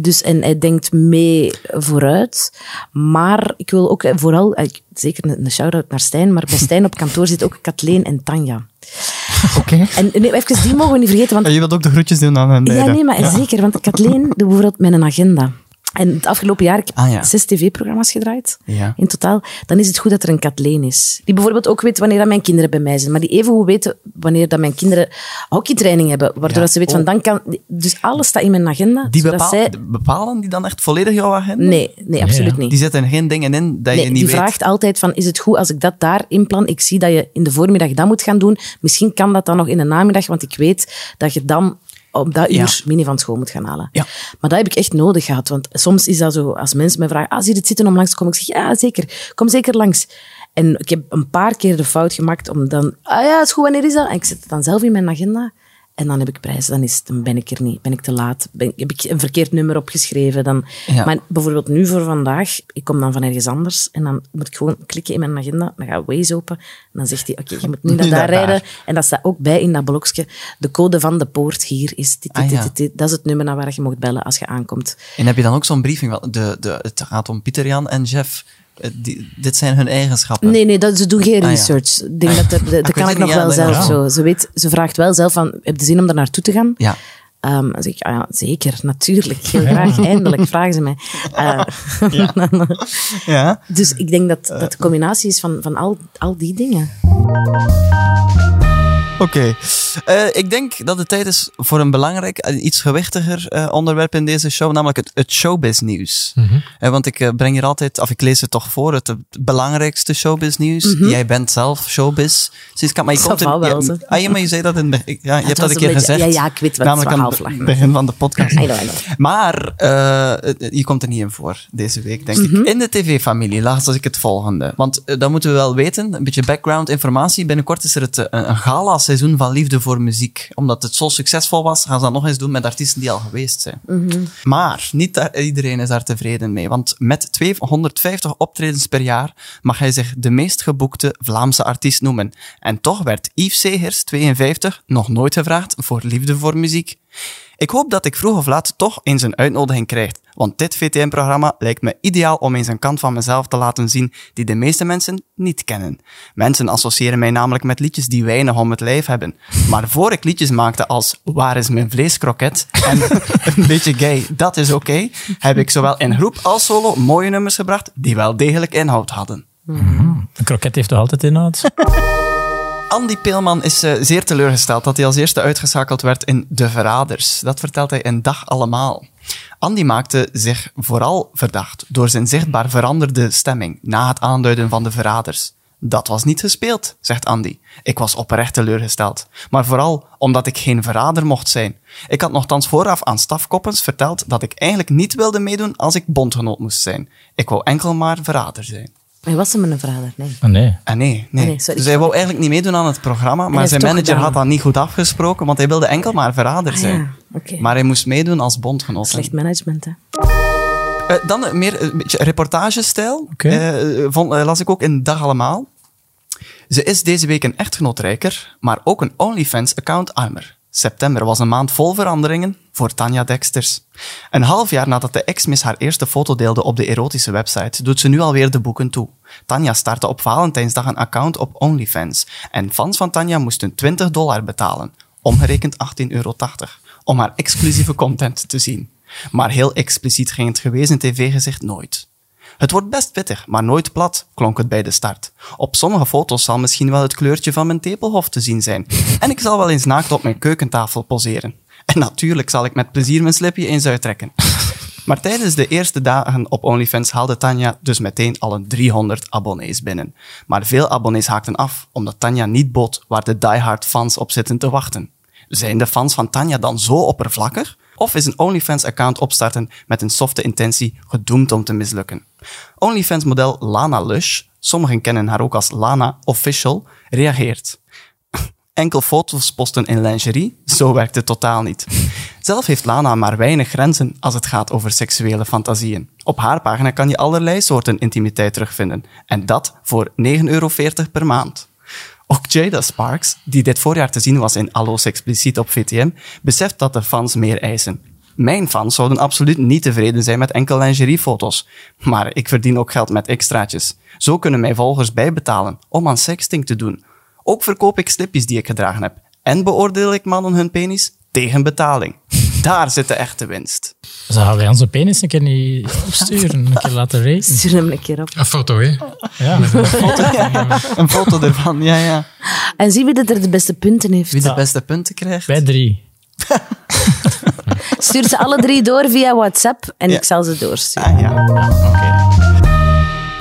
Dus, en hij denkt mee vooruit. Maar ik wil ook eh, vooral, eh, zeker een, shout-out naar Stijn, maar bij Stijn op kantoor zit ook Kathleen en Tanja. Oké. En nee, even, die mogen we niet vergeten, want Je wilt ook de groetjes doen aan hen ja, nee, maar zeker. Want Kathleen doet bijvoorbeeld met een agenda. En het afgelopen jaar heb ik Ah, ja. zes tv-programma's gedraaid. Ja. In totaal. Dan is het goed dat er een Kathleen is. Die bijvoorbeeld ook weet wanneer dat mijn kinderen bij mij zijn. Maar die even goed weten wanneer dat mijn kinderen hockeytraining hebben. Waardoor Ja. ze weet van Oh. dan kan... Dus alles staat in mijn agenda. Die zodat bepaal- zij... bepalen die dan echt volledig jouw agenda? Nee, nee, absoluut niet. Die zetten geen dingen in dat je niet die weet. vraagt altijd van, is het goed als ik dat daar inplan? Ik zie dat je in de voormiddag dat moet gaan doen. Misschien kan dat dan nog in de namiddag, want ik weet dat je dan op dat Ja. uur mini van school moet gaan halen. Ja. Maar dat heb ik echt nodig gehad. Want soms is dat zo, als mensen me vragen, ah, zie je het zitten om langs te komen? Ik zeg, ja, zeker. Kom zeker langs. En ik heb een paar keer de fout gemaakt om dan, ah ja, is goed, wanneer is dat? En ik zet het dan zelf in mijn agenda. En dan heb ik prijs, dan, is, het- dan ben ik er niet. Ben ik te laat? Ben, heb ik een verkeerd nummer opgeschreven? Dan, Ja. Maar bijvoorbeeld nu voor vandaag, ik kom dan van ergens anders en dan moet ik gewoon klikken in mijn agenda, dan gaat Waze open en dan zegt hij, oké, je moet nu naar daar rijden. En dat staat ook bij in dat blokje. De code van de poort hier is dit, dit, Ah, dit, ja. dit, dit. Dat is het nummer naar waar je mocht bellen als je aankomt. En heb je dan ook zo'n briefing? De, de, het gaat om Pieter Jan en Jeff. Eh, Die, dit zijn hun eigenschappen. Nee, nee, dat, ze doen geen Ah, ja. research. Denk dat de- dat weet kan ik nog wel dat- zelf zo. Ze, weet, ze vraagt wel zelf van, heb je zin om daar naartoe te gaan? Ja. Ehm, dan zeg ik, ah ja, zeker, natuurlijk, heel graag, eindelijk, vragen ze mij. Eh, Ja. dus ik denk dat dat de combinatie is van, van al, al die dingen. Oké. Eh, ik denk dat het tijd is voor een belangrijk, en iets gewichtiger eh, onderwerp in deze show, namelijk het, het showbiz-nieuws. Eh, want ik eh, breng hier altijd, of ik lees het toch voor, het, het belangrijkste showbiz-nieuws. Jij bent zelf showbiz. Siska, maar je komt er- wel, ja, zo. ah, ja, maar je zei dat in. Ja, je hebt dat een keer beetje- gezegd. ja, ja, ik weet wat, het Namelijk aan het begin van de podcast. I know, I know. Maar eh, je komt er niet in voor deze week, denk Mhm. ik. In de tv-familie las ik het volgende. Want eh, dat moeten we wel weten. Een beetje background informatie. Binnenkort is er het, eh, een, een gala-seizoen van Liefde voor Muziek. Omdat het zo succesvol was, gaan ze dat nog eens doen met artiesten die al geweest zijn. Mhm. Maar niet iedereen is daar tevreden mee. Want met 250 optredens per jaar mag hij zich de meest geboekte Vlaamse artiest noemen. En toch werd Yves Segers, 52, nog nooit gevraagd voor Liefde voor Muziek. Ik hoop dat ik vroeg of laat toch eens een uitnodiging krijg, want dit VTM-programma lijkt me ideaal om eens een kant van mezelf te laten zien die de meeste mensen niet kennen. Mensen associëren mij namelijk met liedjes die weinig om het lijf hebben. Maar voor ik liedjes maakte als Waar is mijn vleeskroket en een beetje gay, dat is oké, heb ik zowel in groep als solo mooie nummers gebracht die wel degelijk inhoud hadden. Een kroket heeft toch altijd inhoud? Andy Peelman is eh, zeer teleurgesteld dat hij als eerste uitgeschakeld werd in De Verraders. Dat vertelt hij in Dag Allemaal. Andy maakte zich vooral verdacht door zijn zichtbaar veranderde stemming na het aanduiden van de verraders. Dat was niet gespeeld, zegt Andy. Ik was oprecht teleurgesteld. Maar vooral omdat ik geen verrader mocht zijn. Ik had nogthans vooraf aan stafkoppens verteld dat ik eigenlijk niet wilde meedoen als ik bondgenoot moest zijn. Ik wou enkel maar verrader zijn. Hij was hem een verrader, nee. Ah, nee. Ah, nee, nee. Ah, dus hij wou eigenlijk niet meedoen aan het programma, maar zijn manager gedaan. had dat niet goed afgesproken, want hij wilde enkel maar verrader Ah, zijn. ja. Maar hij moest meedoen als bondgenoot. Slecht management, hè. Eh, dan eh, meer een beetje reportagestijl. Eh, vond- eh, las ik ook in Dag Allemaal. Ze is deze week een echtgenootrijker, maar ook een OnlyFans-account armer. September was een maand vol veranderingen voor Tanja Dexters. Een half jaar nadat de ex-miss haar eerste foto deelde op de erotische website, doet ze nu alweer de boeken toe. Tanja startte op Valentijnsdag een account op OnlyFans. En fans van Tanja moesten 20 dollar betalen, omgerekend 18,80 euro, om haar exclusieve content te zien. Maar heel expliciet ging het gewezen tv-gezicht nooit. Het wordt best pittig, maar nooit plat, klonk het bij de start. Op sommige foto's zal misschien wel het kleurtje van mijn tepelhof te zien zijn. En ik zal wel eens naakt op mijn keukentafel poseren. En natuurlijk zal ik met plezier mijn slipje eens uittrekken. Maar tijdens de eerste dagen op OnlyFans haalde Tanja dus meteen al een 300 abonnees binnen. Maar veel abonnees haakten af, omdat Tanja niet bood waar de diehard fans op zitten te wachten. Zijn de fans van Tanja dan zo oppervlakkig? Of is een OnlyFans-account opstarten met een softe intentie gedoemd om te mislukken? OnlyFans-model Lana Lush, sommigen kennen haar ook als Lana Official, reageert. Enkel foto's posten in lingerie, zo werkt het totaal niet. Zelf heeft Lana maar weinig grenzen als het gaat over seksuele fantasieën. Op haar pagina kan je allerlei soorten intimiteit terugvinden. En dat voor 9,40 euro per maand. Ook Jada Sparks, die dit voorjaar te zien was in Allo's Expliciet op VTM, beseft dat de fans meer eisen. Mijn fans zouden absoluut niet tevreden zijn met enkel lingeriefoto's. Maar ik verdien ook geld met extraatjes. Zo kunnen mijn volgers bijbetalen om aan sexting te doen. Ook verkoop ik slipjes die ik gedragen heb. En beoordeel ik mannen hun penis tegen betaling. Daar zit de echte winst. Zouden wij onze penis een keer niet opsturen? Een keer laten racen? Stuur hem een keer op. Een foto, hè? Ja. Een foto ervan, ja, ja. En zie wie dat er de beste punten heeft. Wie de beste punten krijgt. Wij drie. Stuur ze alle drie door via WhatsApp en Ja. ik zal ze doorsturen. Ah, ja. Oké.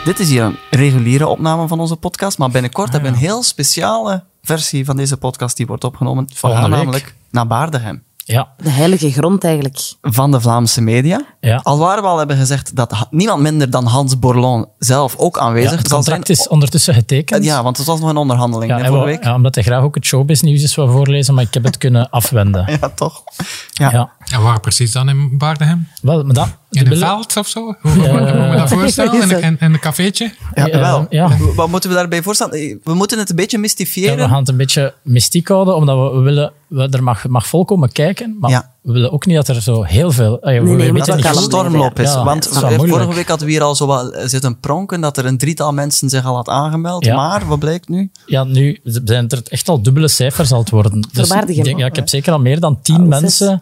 Dit is hier een reguliere opname van onze podcast, maar binnenkort hebben we een heel speciale versie van deze podcast die wordt opgenomen. Week. namelijk naar Baardegem. Ja. De heilige grond eigenlijk. Van de Vlaamse media. Ja. Al waar we al hebben gezegd dat niemand minder dan Hans Borlon zelf ook ja. aanwezig Het zal zijn. contract is ondertussen getekend. Ja, want het was nog een onderhandeling Ja, vorige week. ja, omdat hij graag ook het showbiz-nieuws is wil voorlezen, maar ik heb het kunnen afwenden. Ja, toch? Ja. Ja. En waar precies dan in Baardenhem? Wel, maar dat... In de een veld of zo? Hoe hoe moet me dat voorstellen? In een, in, in een cafeetje? Ja, Ja, wel. ja. Wat moeten we daarbij voorstellen? We moeten het een beetje Ja, mystifiëren. we gaan het een beetje mystiek houden, omdat we, we willen... we- er mag, mag vol komen kijken, maar Ja. We willen ook niet dat er zo heel veel... ja, we nee, weten maar dat er een stormloop is. Ja, want is eh, moeilijk. vorige week hadden we hier al zo wat eh, zitten pronken dat er een drietal mensen zich al had aangemeld. Ja. Maar wat blijkt nu? Ja, nu zijn er echt al dubbele cijfers al het worden. Dus ik, denk, ja, ik heb zeker al meer dan tien zes. mensen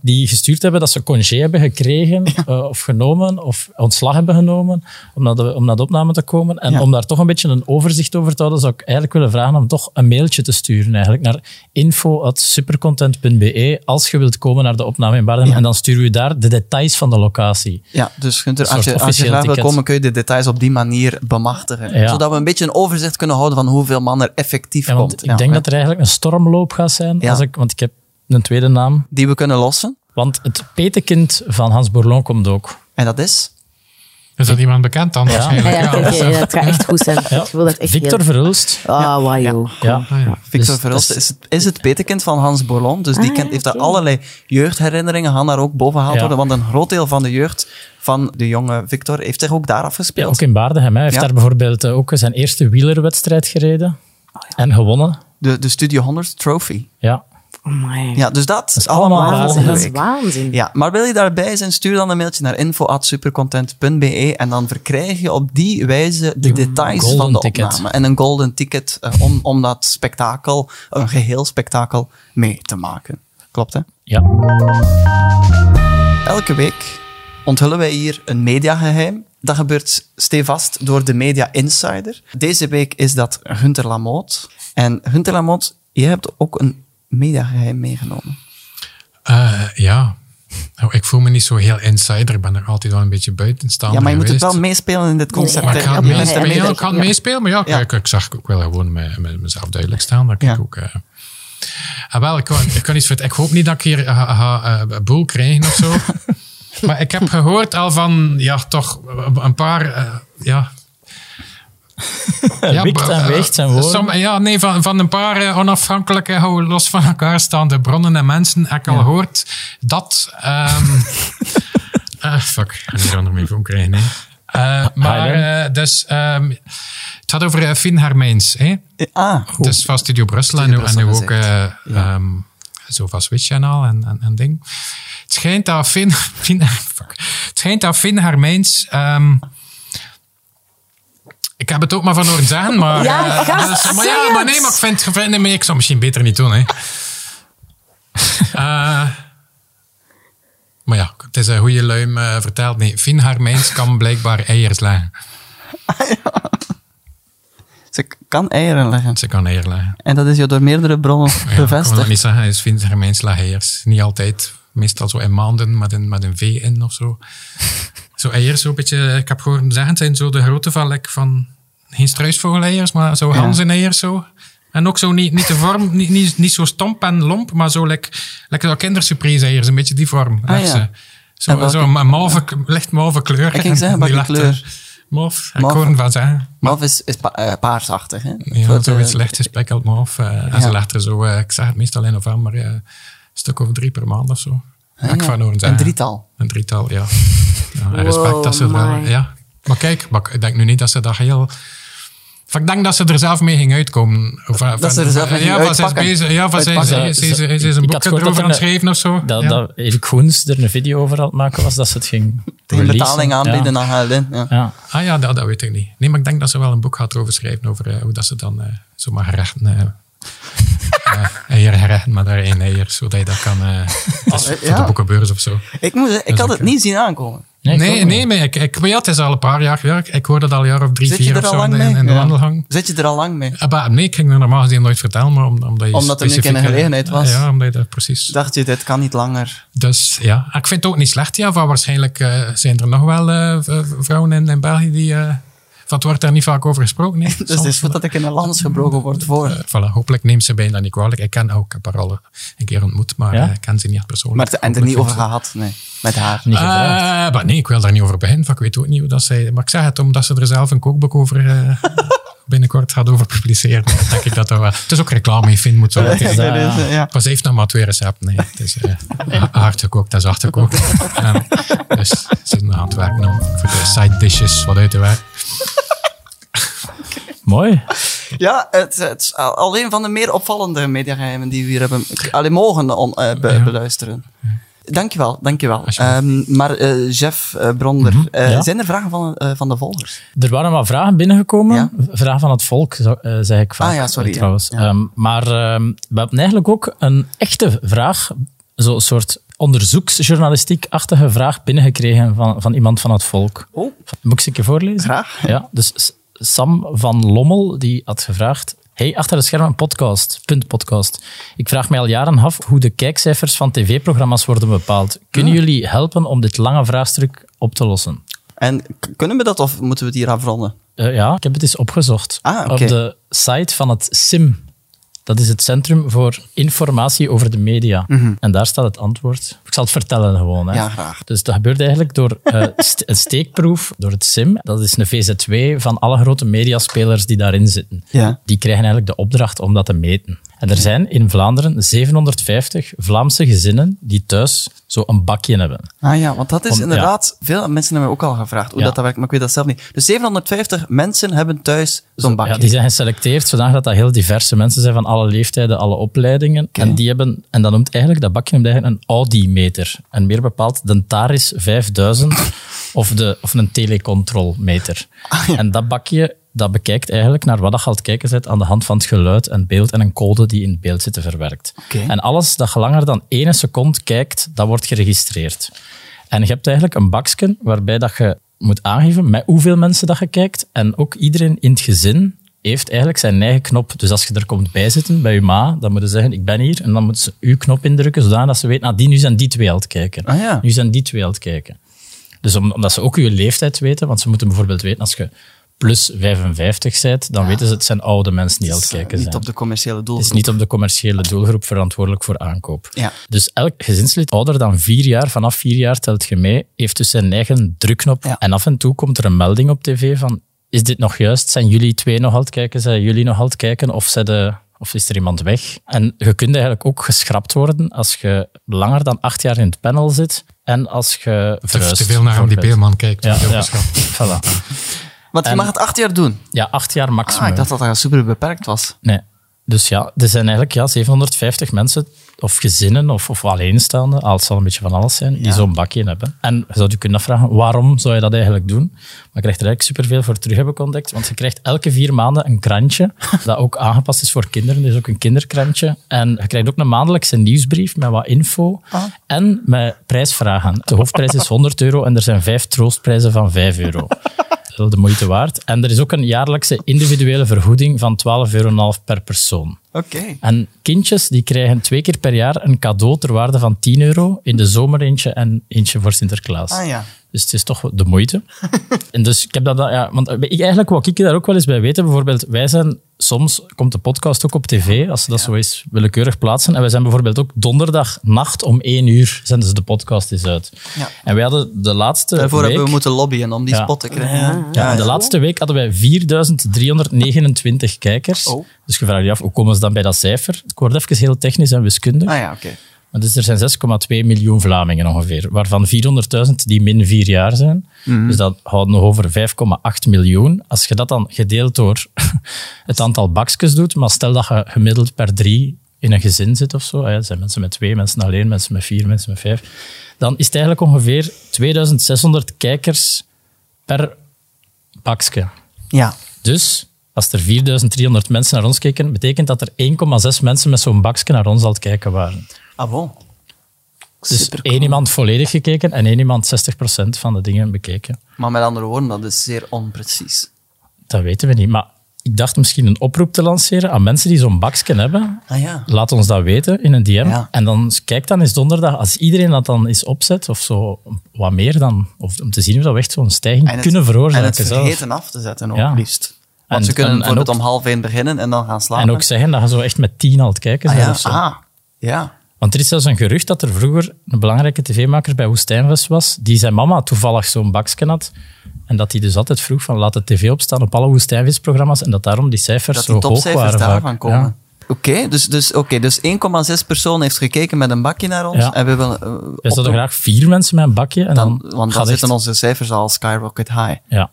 die gestuurd hebben dat ze congé hebben gekregen eh, of genomen of ontslag hebben genomen om naar de, om naar de opname te komen. En Ja. om daar toch een beetje een overzicht over te houden, zou ik eigenlijk willen vragen om toch een mailtje te sturen eigenlijk naar info.supercontent.be als je wilt komen naar de opname in Baarden. En dan sturen we daar de details van de locatie. Ja, dus Gunther, als je, als je graag wil komen, kun je de details op die manier bemachtigen. Ja. Zodat we een beetje een overzicht kunnen houden van hoeveel man er effectief Ja, komt. ik denk dat er eigenlijk een stormloop gaat zijn, als ik, want ik heb een tweede naam. Die we kunnen lossen. Want het petekind van Hans Bourlon komt ook. En dat is... Is dat iemand bekend dan Ja. Ja, het gaat echt goed zijn. Ja. Ik wil dat echt Victor heel... Verhulst. Ah, wauw, joh. Ja. Ah, ja. Victor Dus- Verhulst dus- is, het, is het petekind van Hans Borlon. Dus die Ah, kent, ja, heeft daar allerlei jeugdherinneringen, gaan daar ook boven gehaald Ja. worden. Want een groot deel van de jeugd van de jonge Victor heeft zich ook daar Ja, afgespeeld. ook in Baardenhem. hè. Hij heeft Ja. daar bijvoorbeeld eh, ook zijn eerste wielerwedstrijd gereden. Oh, En gewonnen. De, de Studio 100 Trophy. Ja. Amai. Ja, dus dat, is allemaal waanzin. Dat is waanzin. Ja, maar wil je daarbij zijn, stuur dan een mailtje naar info.supercontent.be en dan verkrijg je op die wijze de, details van de ticket. opname. En een golden ticket eh, om, om dat spektakel, een geheel spektakel, mee te maken. Klopt, hè? ja. Elke week onthullen wij hier een mediageheim. Dat gebeurt stevast door de Media Insider. Deze week is dat Hunter Lamoot. En Hunter Lamoot, je hebt ook een mediageheim meegenomen. Eh, ja. Nou, ik voel me niet zo heel insider. Ik ben er altijd wel een beetje buitenstaander Ja, maar je moet het wel meespelen in dit concept. Maar ik ga je meespelen, meedoet. ik ga het meespelen, maar ja, Ja. kijk, ik zag ik wil gewoon met, met mezelf duidelijk staan. Dat Ja. ik ook... eh ah, wel, ik kan, ik kan iets Ik hoop niet dat ik hier eh, boel krijgen of zo. maar ik heb gehoord al van, ja, toch een paar, eh, ja... Wikt en eh, weegt zijn woorden. som- ja, nee, van, van een paar eh, onafhankelijke, hou los van elkaar staande bronnen en mensen heb ik al gehoord dat... ah, fuck, ik ga er nog mee voor krijgen. Maar, dus, ehm, het gaat over Finn Hermijns. Hè? Ah, Dus van Studio Brussel en, nu- en nu Brussel ook eh, ehm, zo van Switch en al en, en, en ding. Het schijnt dat Finn, Finn, fuck. Het schijnt dat Finn Hermijns... ik heb het ook maar van horen zeggen, maar... Ja, eh, dus- maar ja, maar nee, maar ik vind, vind maar ik zou het misschien beter niet doen, hè. Eh, maar ja, het is een goede luim eh, verteld. Nee, Hermijns kan blijkbaar eiers leggen. ze kan eieren leggen. Ze kan eieren leggen. En dat is je door meerdere bronnen Ja, ik kan dat bevestigd. niet zeggen. Is Finn Hermijns leggen eiers. Niet altijd. Meestal zo in maanden met een, met een V in of zo. Zo eiers, zo een beetje... Ik heb gehoord zeggen, zijn zo de grootte van, like, van geen struisvogeleiers, maar zo Ja. ganzeneiers zo. En ook zo niet, niet de vorm, niet, niet, niet zo stomp en lomp, maar zo like, like zo kindersurprise eiers, een beetje die vorm. Ah, ja. eh, Zo, welke- zo een licht mauve kleur. Ik ging zeggen, welke kleur? Mauve. Ik Mauve. hoor van zeggen. Is, is pa- eh, paarsachtig, hè? Ja, Voor zoiets eh, licht gespekeld mauve. eh, En ze legt er zo, eh, ik zeg het meestal in november, eh, een stuk of drie per maand of zo. Een drietal. Een drietal, ja. ja en respect Wow, dat ze er wel... Ja. Maar kijk, maar ik denk nu niet dat ze dat heel... Ik denk dat ze er zelf mee ging uitkomen. Of, eh, Dat ze er zelf mee ging ja, ze is bezig. Ja, van ze is, Uitpakken. ze is, ze is, ze is een boekje dat erover er aan het schrijven of zo. Dat, ja. dat Erik Goens er een video over aan het maken was, dat ze het ging Tegen betaling aanbieden Ja. aan HLN. Ja. Ja. Ah ja, dat, dat weet ik niet. Nee, maar ik denk dat ze wel een boek gaat erover schrijven. Over eh, hoe dat ze dan eh zomaar gerechten... eh eh, eieren gerechten met daar één eier. Zodat je dat kan... eh is voor Ja. de boekenbeurs of zo. Ik, zeggen, ik had het eh, niet zien aankomen. Nee, Nee, nee, maar ik, ik, maar ja, het is al een paar jaar. Ja, ik, ik hoorde dat al een jaar of drie, Zit je vier er of al zo in, lang de- mee? in de Ja. wandelgang. Zit je er al lang mee? Ah, maar nee, ik ging er normaal gezien nooit vertellen, maar om- omdat je Omdat er eh, gelegenheid was. Ja, omdat je dat precies... Dacht je, dit kan niet langer. Dus ja, ik vind het ook niet slecht. Ja, van waarschijnlijk eh, zijn er nog wel eh, vrouwen in, in België die... eh het wordt daar niet vaak over gesproken. Nee. Dus het is goed dat ik in een lans gebroken word voor. Eh, voilà, hopelijk neemt ze bijna niet kwalijk. Ik ken ook, ik heb haar al een keer ontmoet, maar Ja? eh, ik ken ze niet persoonlijk. Maar het- en er niet over gehad, nee. Met haar. Niet gevraagd. Eh, maar nee, ik wil daar niet over beginnen. want Ik weet ook niet hoe dat zij... Maar ik zeg het omdat ze er zelf een kookboek over binnenkort gaat over publiceren. Dan denk ik dat dat wel... Het is ook reclame, je vindt moet zo meteen. Ja, Ja. heeft nog maar twee recepten. Nee. Het is eh, ha- hard gekookt en zacht gekookt. En, dus is nog aan het werken om voor de side dishes wat uit te werken. Mooi. Ja, het, het is al al een van de meer opvallende mediageheimen die we hier hebben alleen mogen on- eh, be- Ja. beluisteren. Dankjewel, dankjewel. Ehm maar eh, Jeff eh, Bronder, Ja. zijn er vragen van, van de volgers? Er waren wat vragen binnengekomen. Ja. Vragen van het volk, zeg ik vaak. Ah ja, sorry. Trouwens. Ehm, maar ehm, we hebben eigenlijk ook een echte vraag, zo'n soort onderzoeksjournalistiek-achtige vraag binnengekregen van, van iemand van het volk. Oh, Moet ik ze een keer voorlezen? graag. Ja, dus Sam van Lommel die had gevraagd. Hey, achter de schermen podcast. Punt podcast. Ik vraag mij al jaren af hoe de kijkcijfers van tv-programma's worden bepaald. Kunnen jullie helpen om dit lange vraagstuk op te lossen? En kunnen we dat of moeten we het hier afronden? Eh, ja, ik heb het eens opgezocht. Ah. Op de site van het SIM. Dat is het Centrum voor Informatie over de Media. En daar staat het antwoord. Ik zal het vertellen gewoon. Hè. Mhm. Ja, graag. Dus dat gebeurt eigenlijk door eh, st- een steekproef door het SIM. Dat is een VZW van alle grote mediaspelers die daarin zitten. Ja. Die krijgen eigenlijk de opdracht om dat te meten. En er zijn in Vlaanderen 750 Vlaamse gezinnen die thuis zo een bakje hebben. Ah ja, want dat is Om- ja. inderdaad... Veel mensen hebben me ook al gevraagd hoe Ja. dat, dat werkt, maar ik weet dat zelf niet. Dus 750 mensen hebben thuis zo'n bakje. Ja, die zijn geselecteerd zodanig dat dat heel diverse mensen zijn van alle leeftijden, alle opleidingen. En, die hebben, en dat noemt eigenlijk, dat bakje noemt eigenlijk een Audi-meter. En meer bepaald de Taris 5000 of, de, of een telecontrolmeter. En dat bakje dat bekijkt eigenlijk naar wat je aan het kijken bent aan de hand van het geluid en beeld en een code die in het beeld zitten verwerkt. En alles dat je langer dan één seconde kijkt, dat wordt geregistreerd. En je hebt eigenlijk een bakje waarbij dat je moet aangeven met hoeveel mensen dat je kijkt. En ook iedereen in het gezin heeft eigenlijk zijn eigen knop. Dus als je er komt bijzitten bij je ma, dan moet je zeggen, ik ben hier. En dan moet ze uw knop indrukken, zodat ze weten, ah, die, nu zijn die twee aan het kijken. Ah, ja. Nu zijn die twee aan het kijken. Dus om- omdat ze ook je leeftijd weten, want ze moeten bijvoorbeeld weten, als je plus 55 bent, dan weten ze, het zijn oude mensen die aan het eh, kijken niet zijn. op de commerciële Het is niet op de commerciële doelgroep verantwoordelijk voor aankoop. Ja. Dus elk gezinslid ouder dan vier jaar, vanaf vier jaar telt je mee, heeft dus zijn eigen drukknop. En af en toe komt er een melding op tv van, is dit nog juist? Zijn jullie twee nog aan het kijken? Zijn jullie nog aan het kijken? Of, zijn de, of is er iemand weg? En je kunt eigenlijk ook geschrapt worden als je langer dan acht jaar in het panel zit en als je Te, verhuist. te veel naar hem die. Beelman kijkt. Ja, Ja, ja. Voilà. Want je En- mag het acht jaar doen. ja, acht jaar maximum. Ah, ik dacht dat dat super beperkt was. Nee. Dus ja, er zijn eigenlijk ja, 750 mensen, of gezinnen, of, of alleenstaanden, al het zal een beetje van alles zijn, die Ja. zo'n bakje hebben. En je zou je kunnen afvragen, waarom zou je dat eigenlijk doen? Maar je krijgt er eigenlijk superveel voor terug, heb ik ontdekt. Want je krijgt elke vier maanden een krantje, dat ook aangepast is voor kinderen. Dus ook een kinderkrantje. En je krijgt ook een maandelijkse nieuwsbrief met wat info en met prijsvragen. De hoofdprijs is 100 euro en er zijn vijf troostprijzen van 5 euro. wel de moeite waard. En er is ook een jaarlijkse individuele vergoeding van 12,5 euro per persoon. Oké. En kindjes die krijgen twee keer per jaar een cadeau ter waarde van 10 euro. In de zomer eentje en eentje voor Sinterklaas. Ah ja. Dus het is toch de moeite. en dus ik heb dat, ja, want ik, eigenlijk wou ik daar ook wel eens bij weten. Bijvoorbeeld, wij zijn, soms komt de podcast ook op tv, als ze dat zo is willekeurig plaatsen. En wij zijn bijvoorbeeld ook donderdag nacht om één uur zenden ze de podcast eens uit. Ja. En wij hadden de laatste Daarvoor week... hebben we moeten lobbyen om die Ja. spot te krijgen. Ja, de laatste week hadden wij 4329 kijkers. Oh. Dus je vraagt je af, hoe komen ze dan bij dat cijfer? Ik word even heel technisch en wiskundig. Ah ja, oké. Dus er zijn 6,2 miljoen Vlamingen ongeveer, waarvan 400.000 die min vier jaar zijn. Mhm. Dus dat houdt nog over 5,8 miljoen. Als je dat dan gedeeld door het aantal bakjes doet, maar stel dat je gemiddeld per drie in een gezin zit of zo, hè, zijn mensen met twee, mensen alleen, mensen met vier, mensen met vijf, dan is het eigenlijk ongeveer 2600 kijkers per bakje. Ja. Dus als er 4300 mensen naar ons keken, betekent dat er 1,6 mensen met zo'n bakje naar ons het kijken waren. Ah, bon. Dus één iemand volledig gekeken en één iemand 60% van de dingen bekeken. Maar met andere woorden, dat is zeer onprecies. Dat weten we niet. Maar ik dacht misschien een oproep te lanceren aan mensen die zo'n bakje hebben. Ah ja. Laat ons dat weten in een DM. Ja. En dan kijk dan eens donderdag, als iedereen dat dan eens opzet, of zo wat meer dan, of om te zien of dat we echt zo'n stijging het- kunnen veroorzaken En het zelf. vergeten af te zetten ook, Ja. liefst. Want En- ze kunnen en- en bijvoorbeeld ook- om half één beginnen en dan gaan slapen. En ook zeggen dat je zo echt met tien aan het kijken ah, ja. of zo. ah, ja. Want er is zelfs een gerucht dat er vroeger een belangrijke tv-maker bij Woestijnvest was, die zijn mama toevallig zo'n bakje had. En dat hij dus altijd vroeg van laat de tv opstaan op alle Woestijnvisprogramma's en dat daarom die cijfers Dat zo die hoog topcijfers waren. daarvan komen. Ja. Oké, dus, dus, oké, dus 1,6 persoon heeft gekeken met een bakje naar ons. Ja. En we willen... eh, Wij zouden graag vier mensen met een bakje. En dan, dan, want dan zitten echt- onze cijfers al skyrocket high. Ja,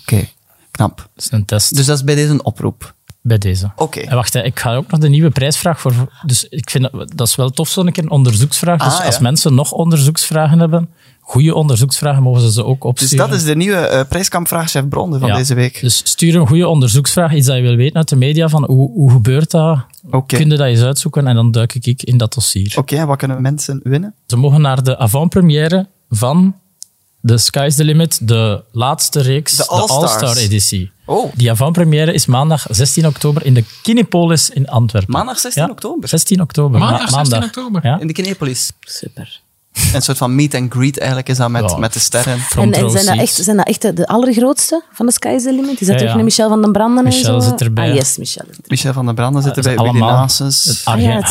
Oké, knap. dat is een test Dus dat is bij deze een oproep. Bij deze. Oké. En wacht, ik ga ook nog de nieuwe prijsvraag voor. Dus ik vind dat, dat is wel tof, zo'n keer een onderzoeksvraag. Dus Ah, als mensen nog onderzoeksvragen hebben, goede onderzoeksvragen, mogen ze ze ook Dus opsturen. dat is de nieuwe eh prijskampvraag Chef Bronde van Ja. deze week. Dus stuur een goede onderzoeksvraag, iets dat je wil weten uit de media, van hoe, hoe gebeurt dat? Oké. Kun je dat eens uitzoeken? En dan duik ik in dat dossier. Oké, en wat kunnen mensen winnen? Ze mogen naar de avant-première van The Sky's the Limit, de laatste reeks, De de All-Stars. All-Star-editie. Oh, Die avant-première is maandag 16 oktober in de Kinepolis in Antwerpen. maandag 16 Ja, oktober. 16 oktober. Maandag ma- 16 oktober. Ja. In de Kinepolis. Super. Een soort van meet and greet eigenlijk is dat met, Ja. met de sterren. En, en zijn, dat echt, zijn dat echt de, de allergrootste van de Sky is the Limit? Is dat Ja, met Michel van den Branden Michel en zo? zit erbij. Ah, yes, Michel. Michel van der Branden zit erbij, Willy allemaal Nasus. Ah Arjen, is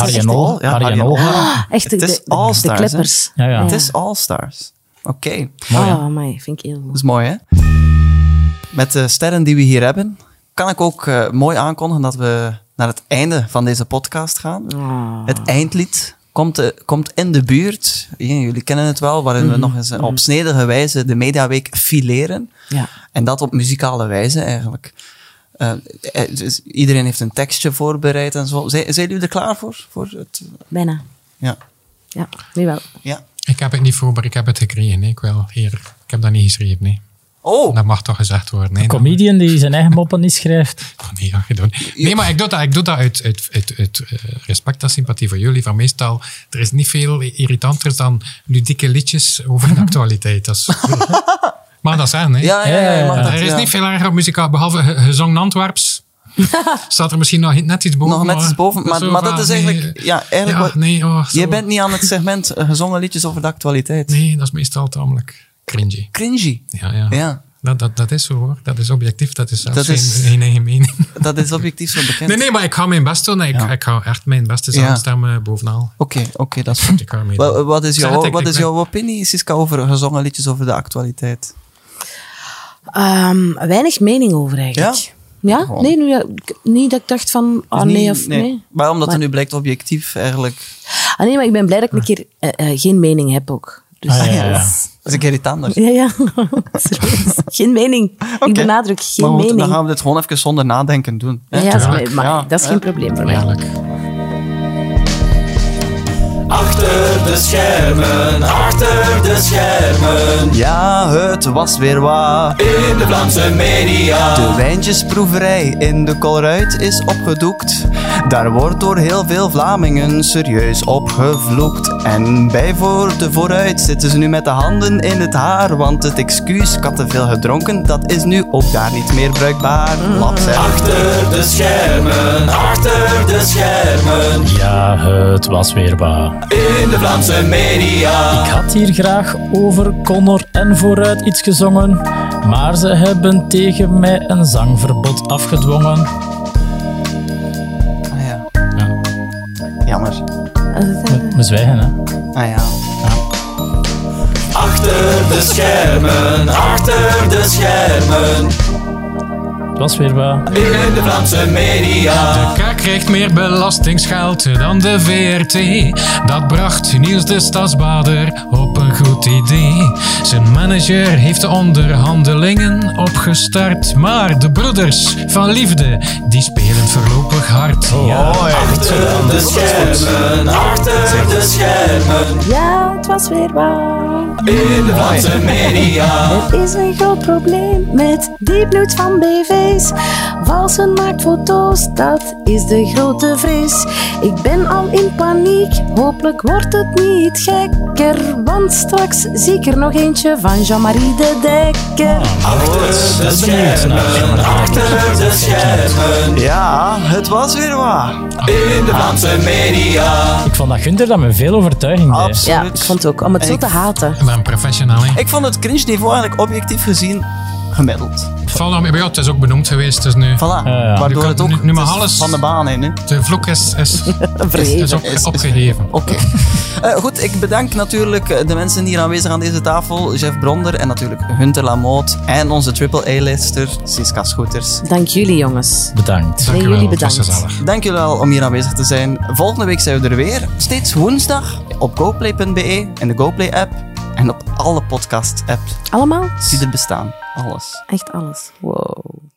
Arjen echt Echt de, Het is de, de, kleppers. Ja, ja. Het is All-Stars. Oké, Ah, amai, vind ik heel dat goed. is mooi hè? Met de sterren die we hier hebben, kan ik ook eh, mooi aankondigen dat we naar het einde van deze podcast gaan. Ah. Het eindlied komt, eh, komt in de buurt. Jullie kennen het wel, waarin we nog eens eh, op snedige wijze de Mediaweek fileren. Ja. En dat op muzikale wijze eigenlijk. Dus iedereen heeft een tekstje voorbereid en zo. Zijn, zijn jullie er klaar voor? voor het, Bijna. ja. Ja, nu wel. ja. Ik heb het niet voorbereid, ik heb het gekregen. Nee. Ik, wil hier, ik heb dat niet geschreven. Nee. Oh, Dat mag toch gezegd worden. Nee, Een comedian die zijn eigen moppen niet schrijft. Dat mag niet gedaan. Nee, maar ik doe dat, ik doe dat uit, uit, uit, uit eh, respect en sympathie voor jullie. Van meestal, er is niet veel irritanter dan ludieke liedjes over de actualiteit. Dat is, maar dat zijn, hè? ja, ja, ja, dat, er is ja. niet veel erger op muzikaal, behalve ge- gezongen Antwerps. Staat er misschien nog net iets boven. Nog net iets boven, maar, maar dat is nee, eigenlijk... Ja, eigenlijk Ja, wat- nee, oh. Je bent niet aan het segment eh, gezongen liedjes over de actualiteit. Nee, dat is meestal tamelijk cringy. Cringy. Ja, ja. Ja, Dat, dat, dat is zo hoor. Dat is objectief. Dat is zelfs Dat geen, is- geen eigen mening. dat is objectief zo bekend. Nee, nee, maar ik ga mijn best doen. Ik, Ja. ik ga echt mijn beste Ja. samenstemmen bovenal. Oké, oké, dat is goed. Ik ga mee Wat, wat is, jouw, wat is jouw opinie, Siska, over gezongen liedjes over de actualiteit? Ehm, weinig mening over eigenlijk. Ja? Gewoon. Nee, nu, ja, niet dat ik dacht van, ah Niet- nee of nee. Maar omdat Maar- er nu blijkt objectief eigenlijk... Ah nee, maar ik ben blij dat ik een keer eh, eh, geen mening heb ook. Dus, Ah, ja, ja, ja. dat is- een keer iets anders. Ja, ja. Geen mening. Ik benadruk geen maar goed, mening. dan gaan we dit gewoon even zonder nadenken doen. hè? ja, ja, maar Ja. dat is geen probleem voor mij. Achter de schermen, achter de schermen. Ja, het was weer waar. In de Vlaamse media. De wijntjesproeverij in de Colruyt is opgedoekt. Daar wordt door heel veel Vlamingen serieus opgevloekt. En bij voor de vooruit zitten ze nu met de handen in het haar. Want het excuus, ik had te veel gedronken, dat is nu ook daar niet meer bruikbaar. Laps, hè. Achter de schermen, achter de schermen. Ja, het was weer waar. In de Vlaamse media. Ik had hier graag over Connor en vooruit iets gezongen, maar ze hebben tegen mij een zangverbod afgedwongen. Ah, ja. Ja. Jammer. We, we zwijgen, hè. Ah ja. Achter de schermen, achter de schermen. Het was weer waar. In de Vlaamse media. De kerk krijgt meer belastingsgeld dan de VRT. Dat bracht Niels de Stadsbader op een goed idee. Zijn manager heeft de onderhandelingen opgestart. Maar de broeders van liefde, die spelen voorlopig hard. Ja. Achter de schermen, achter de schermen. Ja, het was weer waar. In de Vlaamse media. Er is een groot probleem met die bloed van BV's. Valse naaktfoto's, dat is de grote vrees. Ik ben al in paniek, hopelijk wordt het niet gekker. Want straks zie ik er nog eentje van Jean-Marie de Dekker. Achter de schermen, achter de schermen. Ja, het was weer waar. In de Vlaamse media. Ik vond dat Gunther dat met veel overtuiging deed. Absoluut. Ja, ik vond het ook, om het zo te haten. Professional, hè. Ik vond het cringe niveau eigenlijk objectief gezien gemiddeld. Val dan, maar ja, het is ook benoemd geweest, dus nu... Voilà. ja. Waardoor het ook nu- alles- van de baan heen. nu. De vloek is, is, is, is, op- Is- is- opgegeven. Oké. Eh, goed, ik bedank natuurlijk eh, de mensen hier aanwezig aan deze tafel. Jeff Bronder en natuurlijk Hunter Lamoot. En onze triple-A-lister Siska Scooters. Dank jullie, jongens. Bedankt. Dank jullie wel, het was bedankt. Dank jullie wel om hier aanwezig te zijn. Volgende week zijn we er weer. Steeds woensdag op goplay.be en de GoPlay-app. En op alle podcast-apps Allemaal? die er bestaan. Alles. Echt alles. Wow.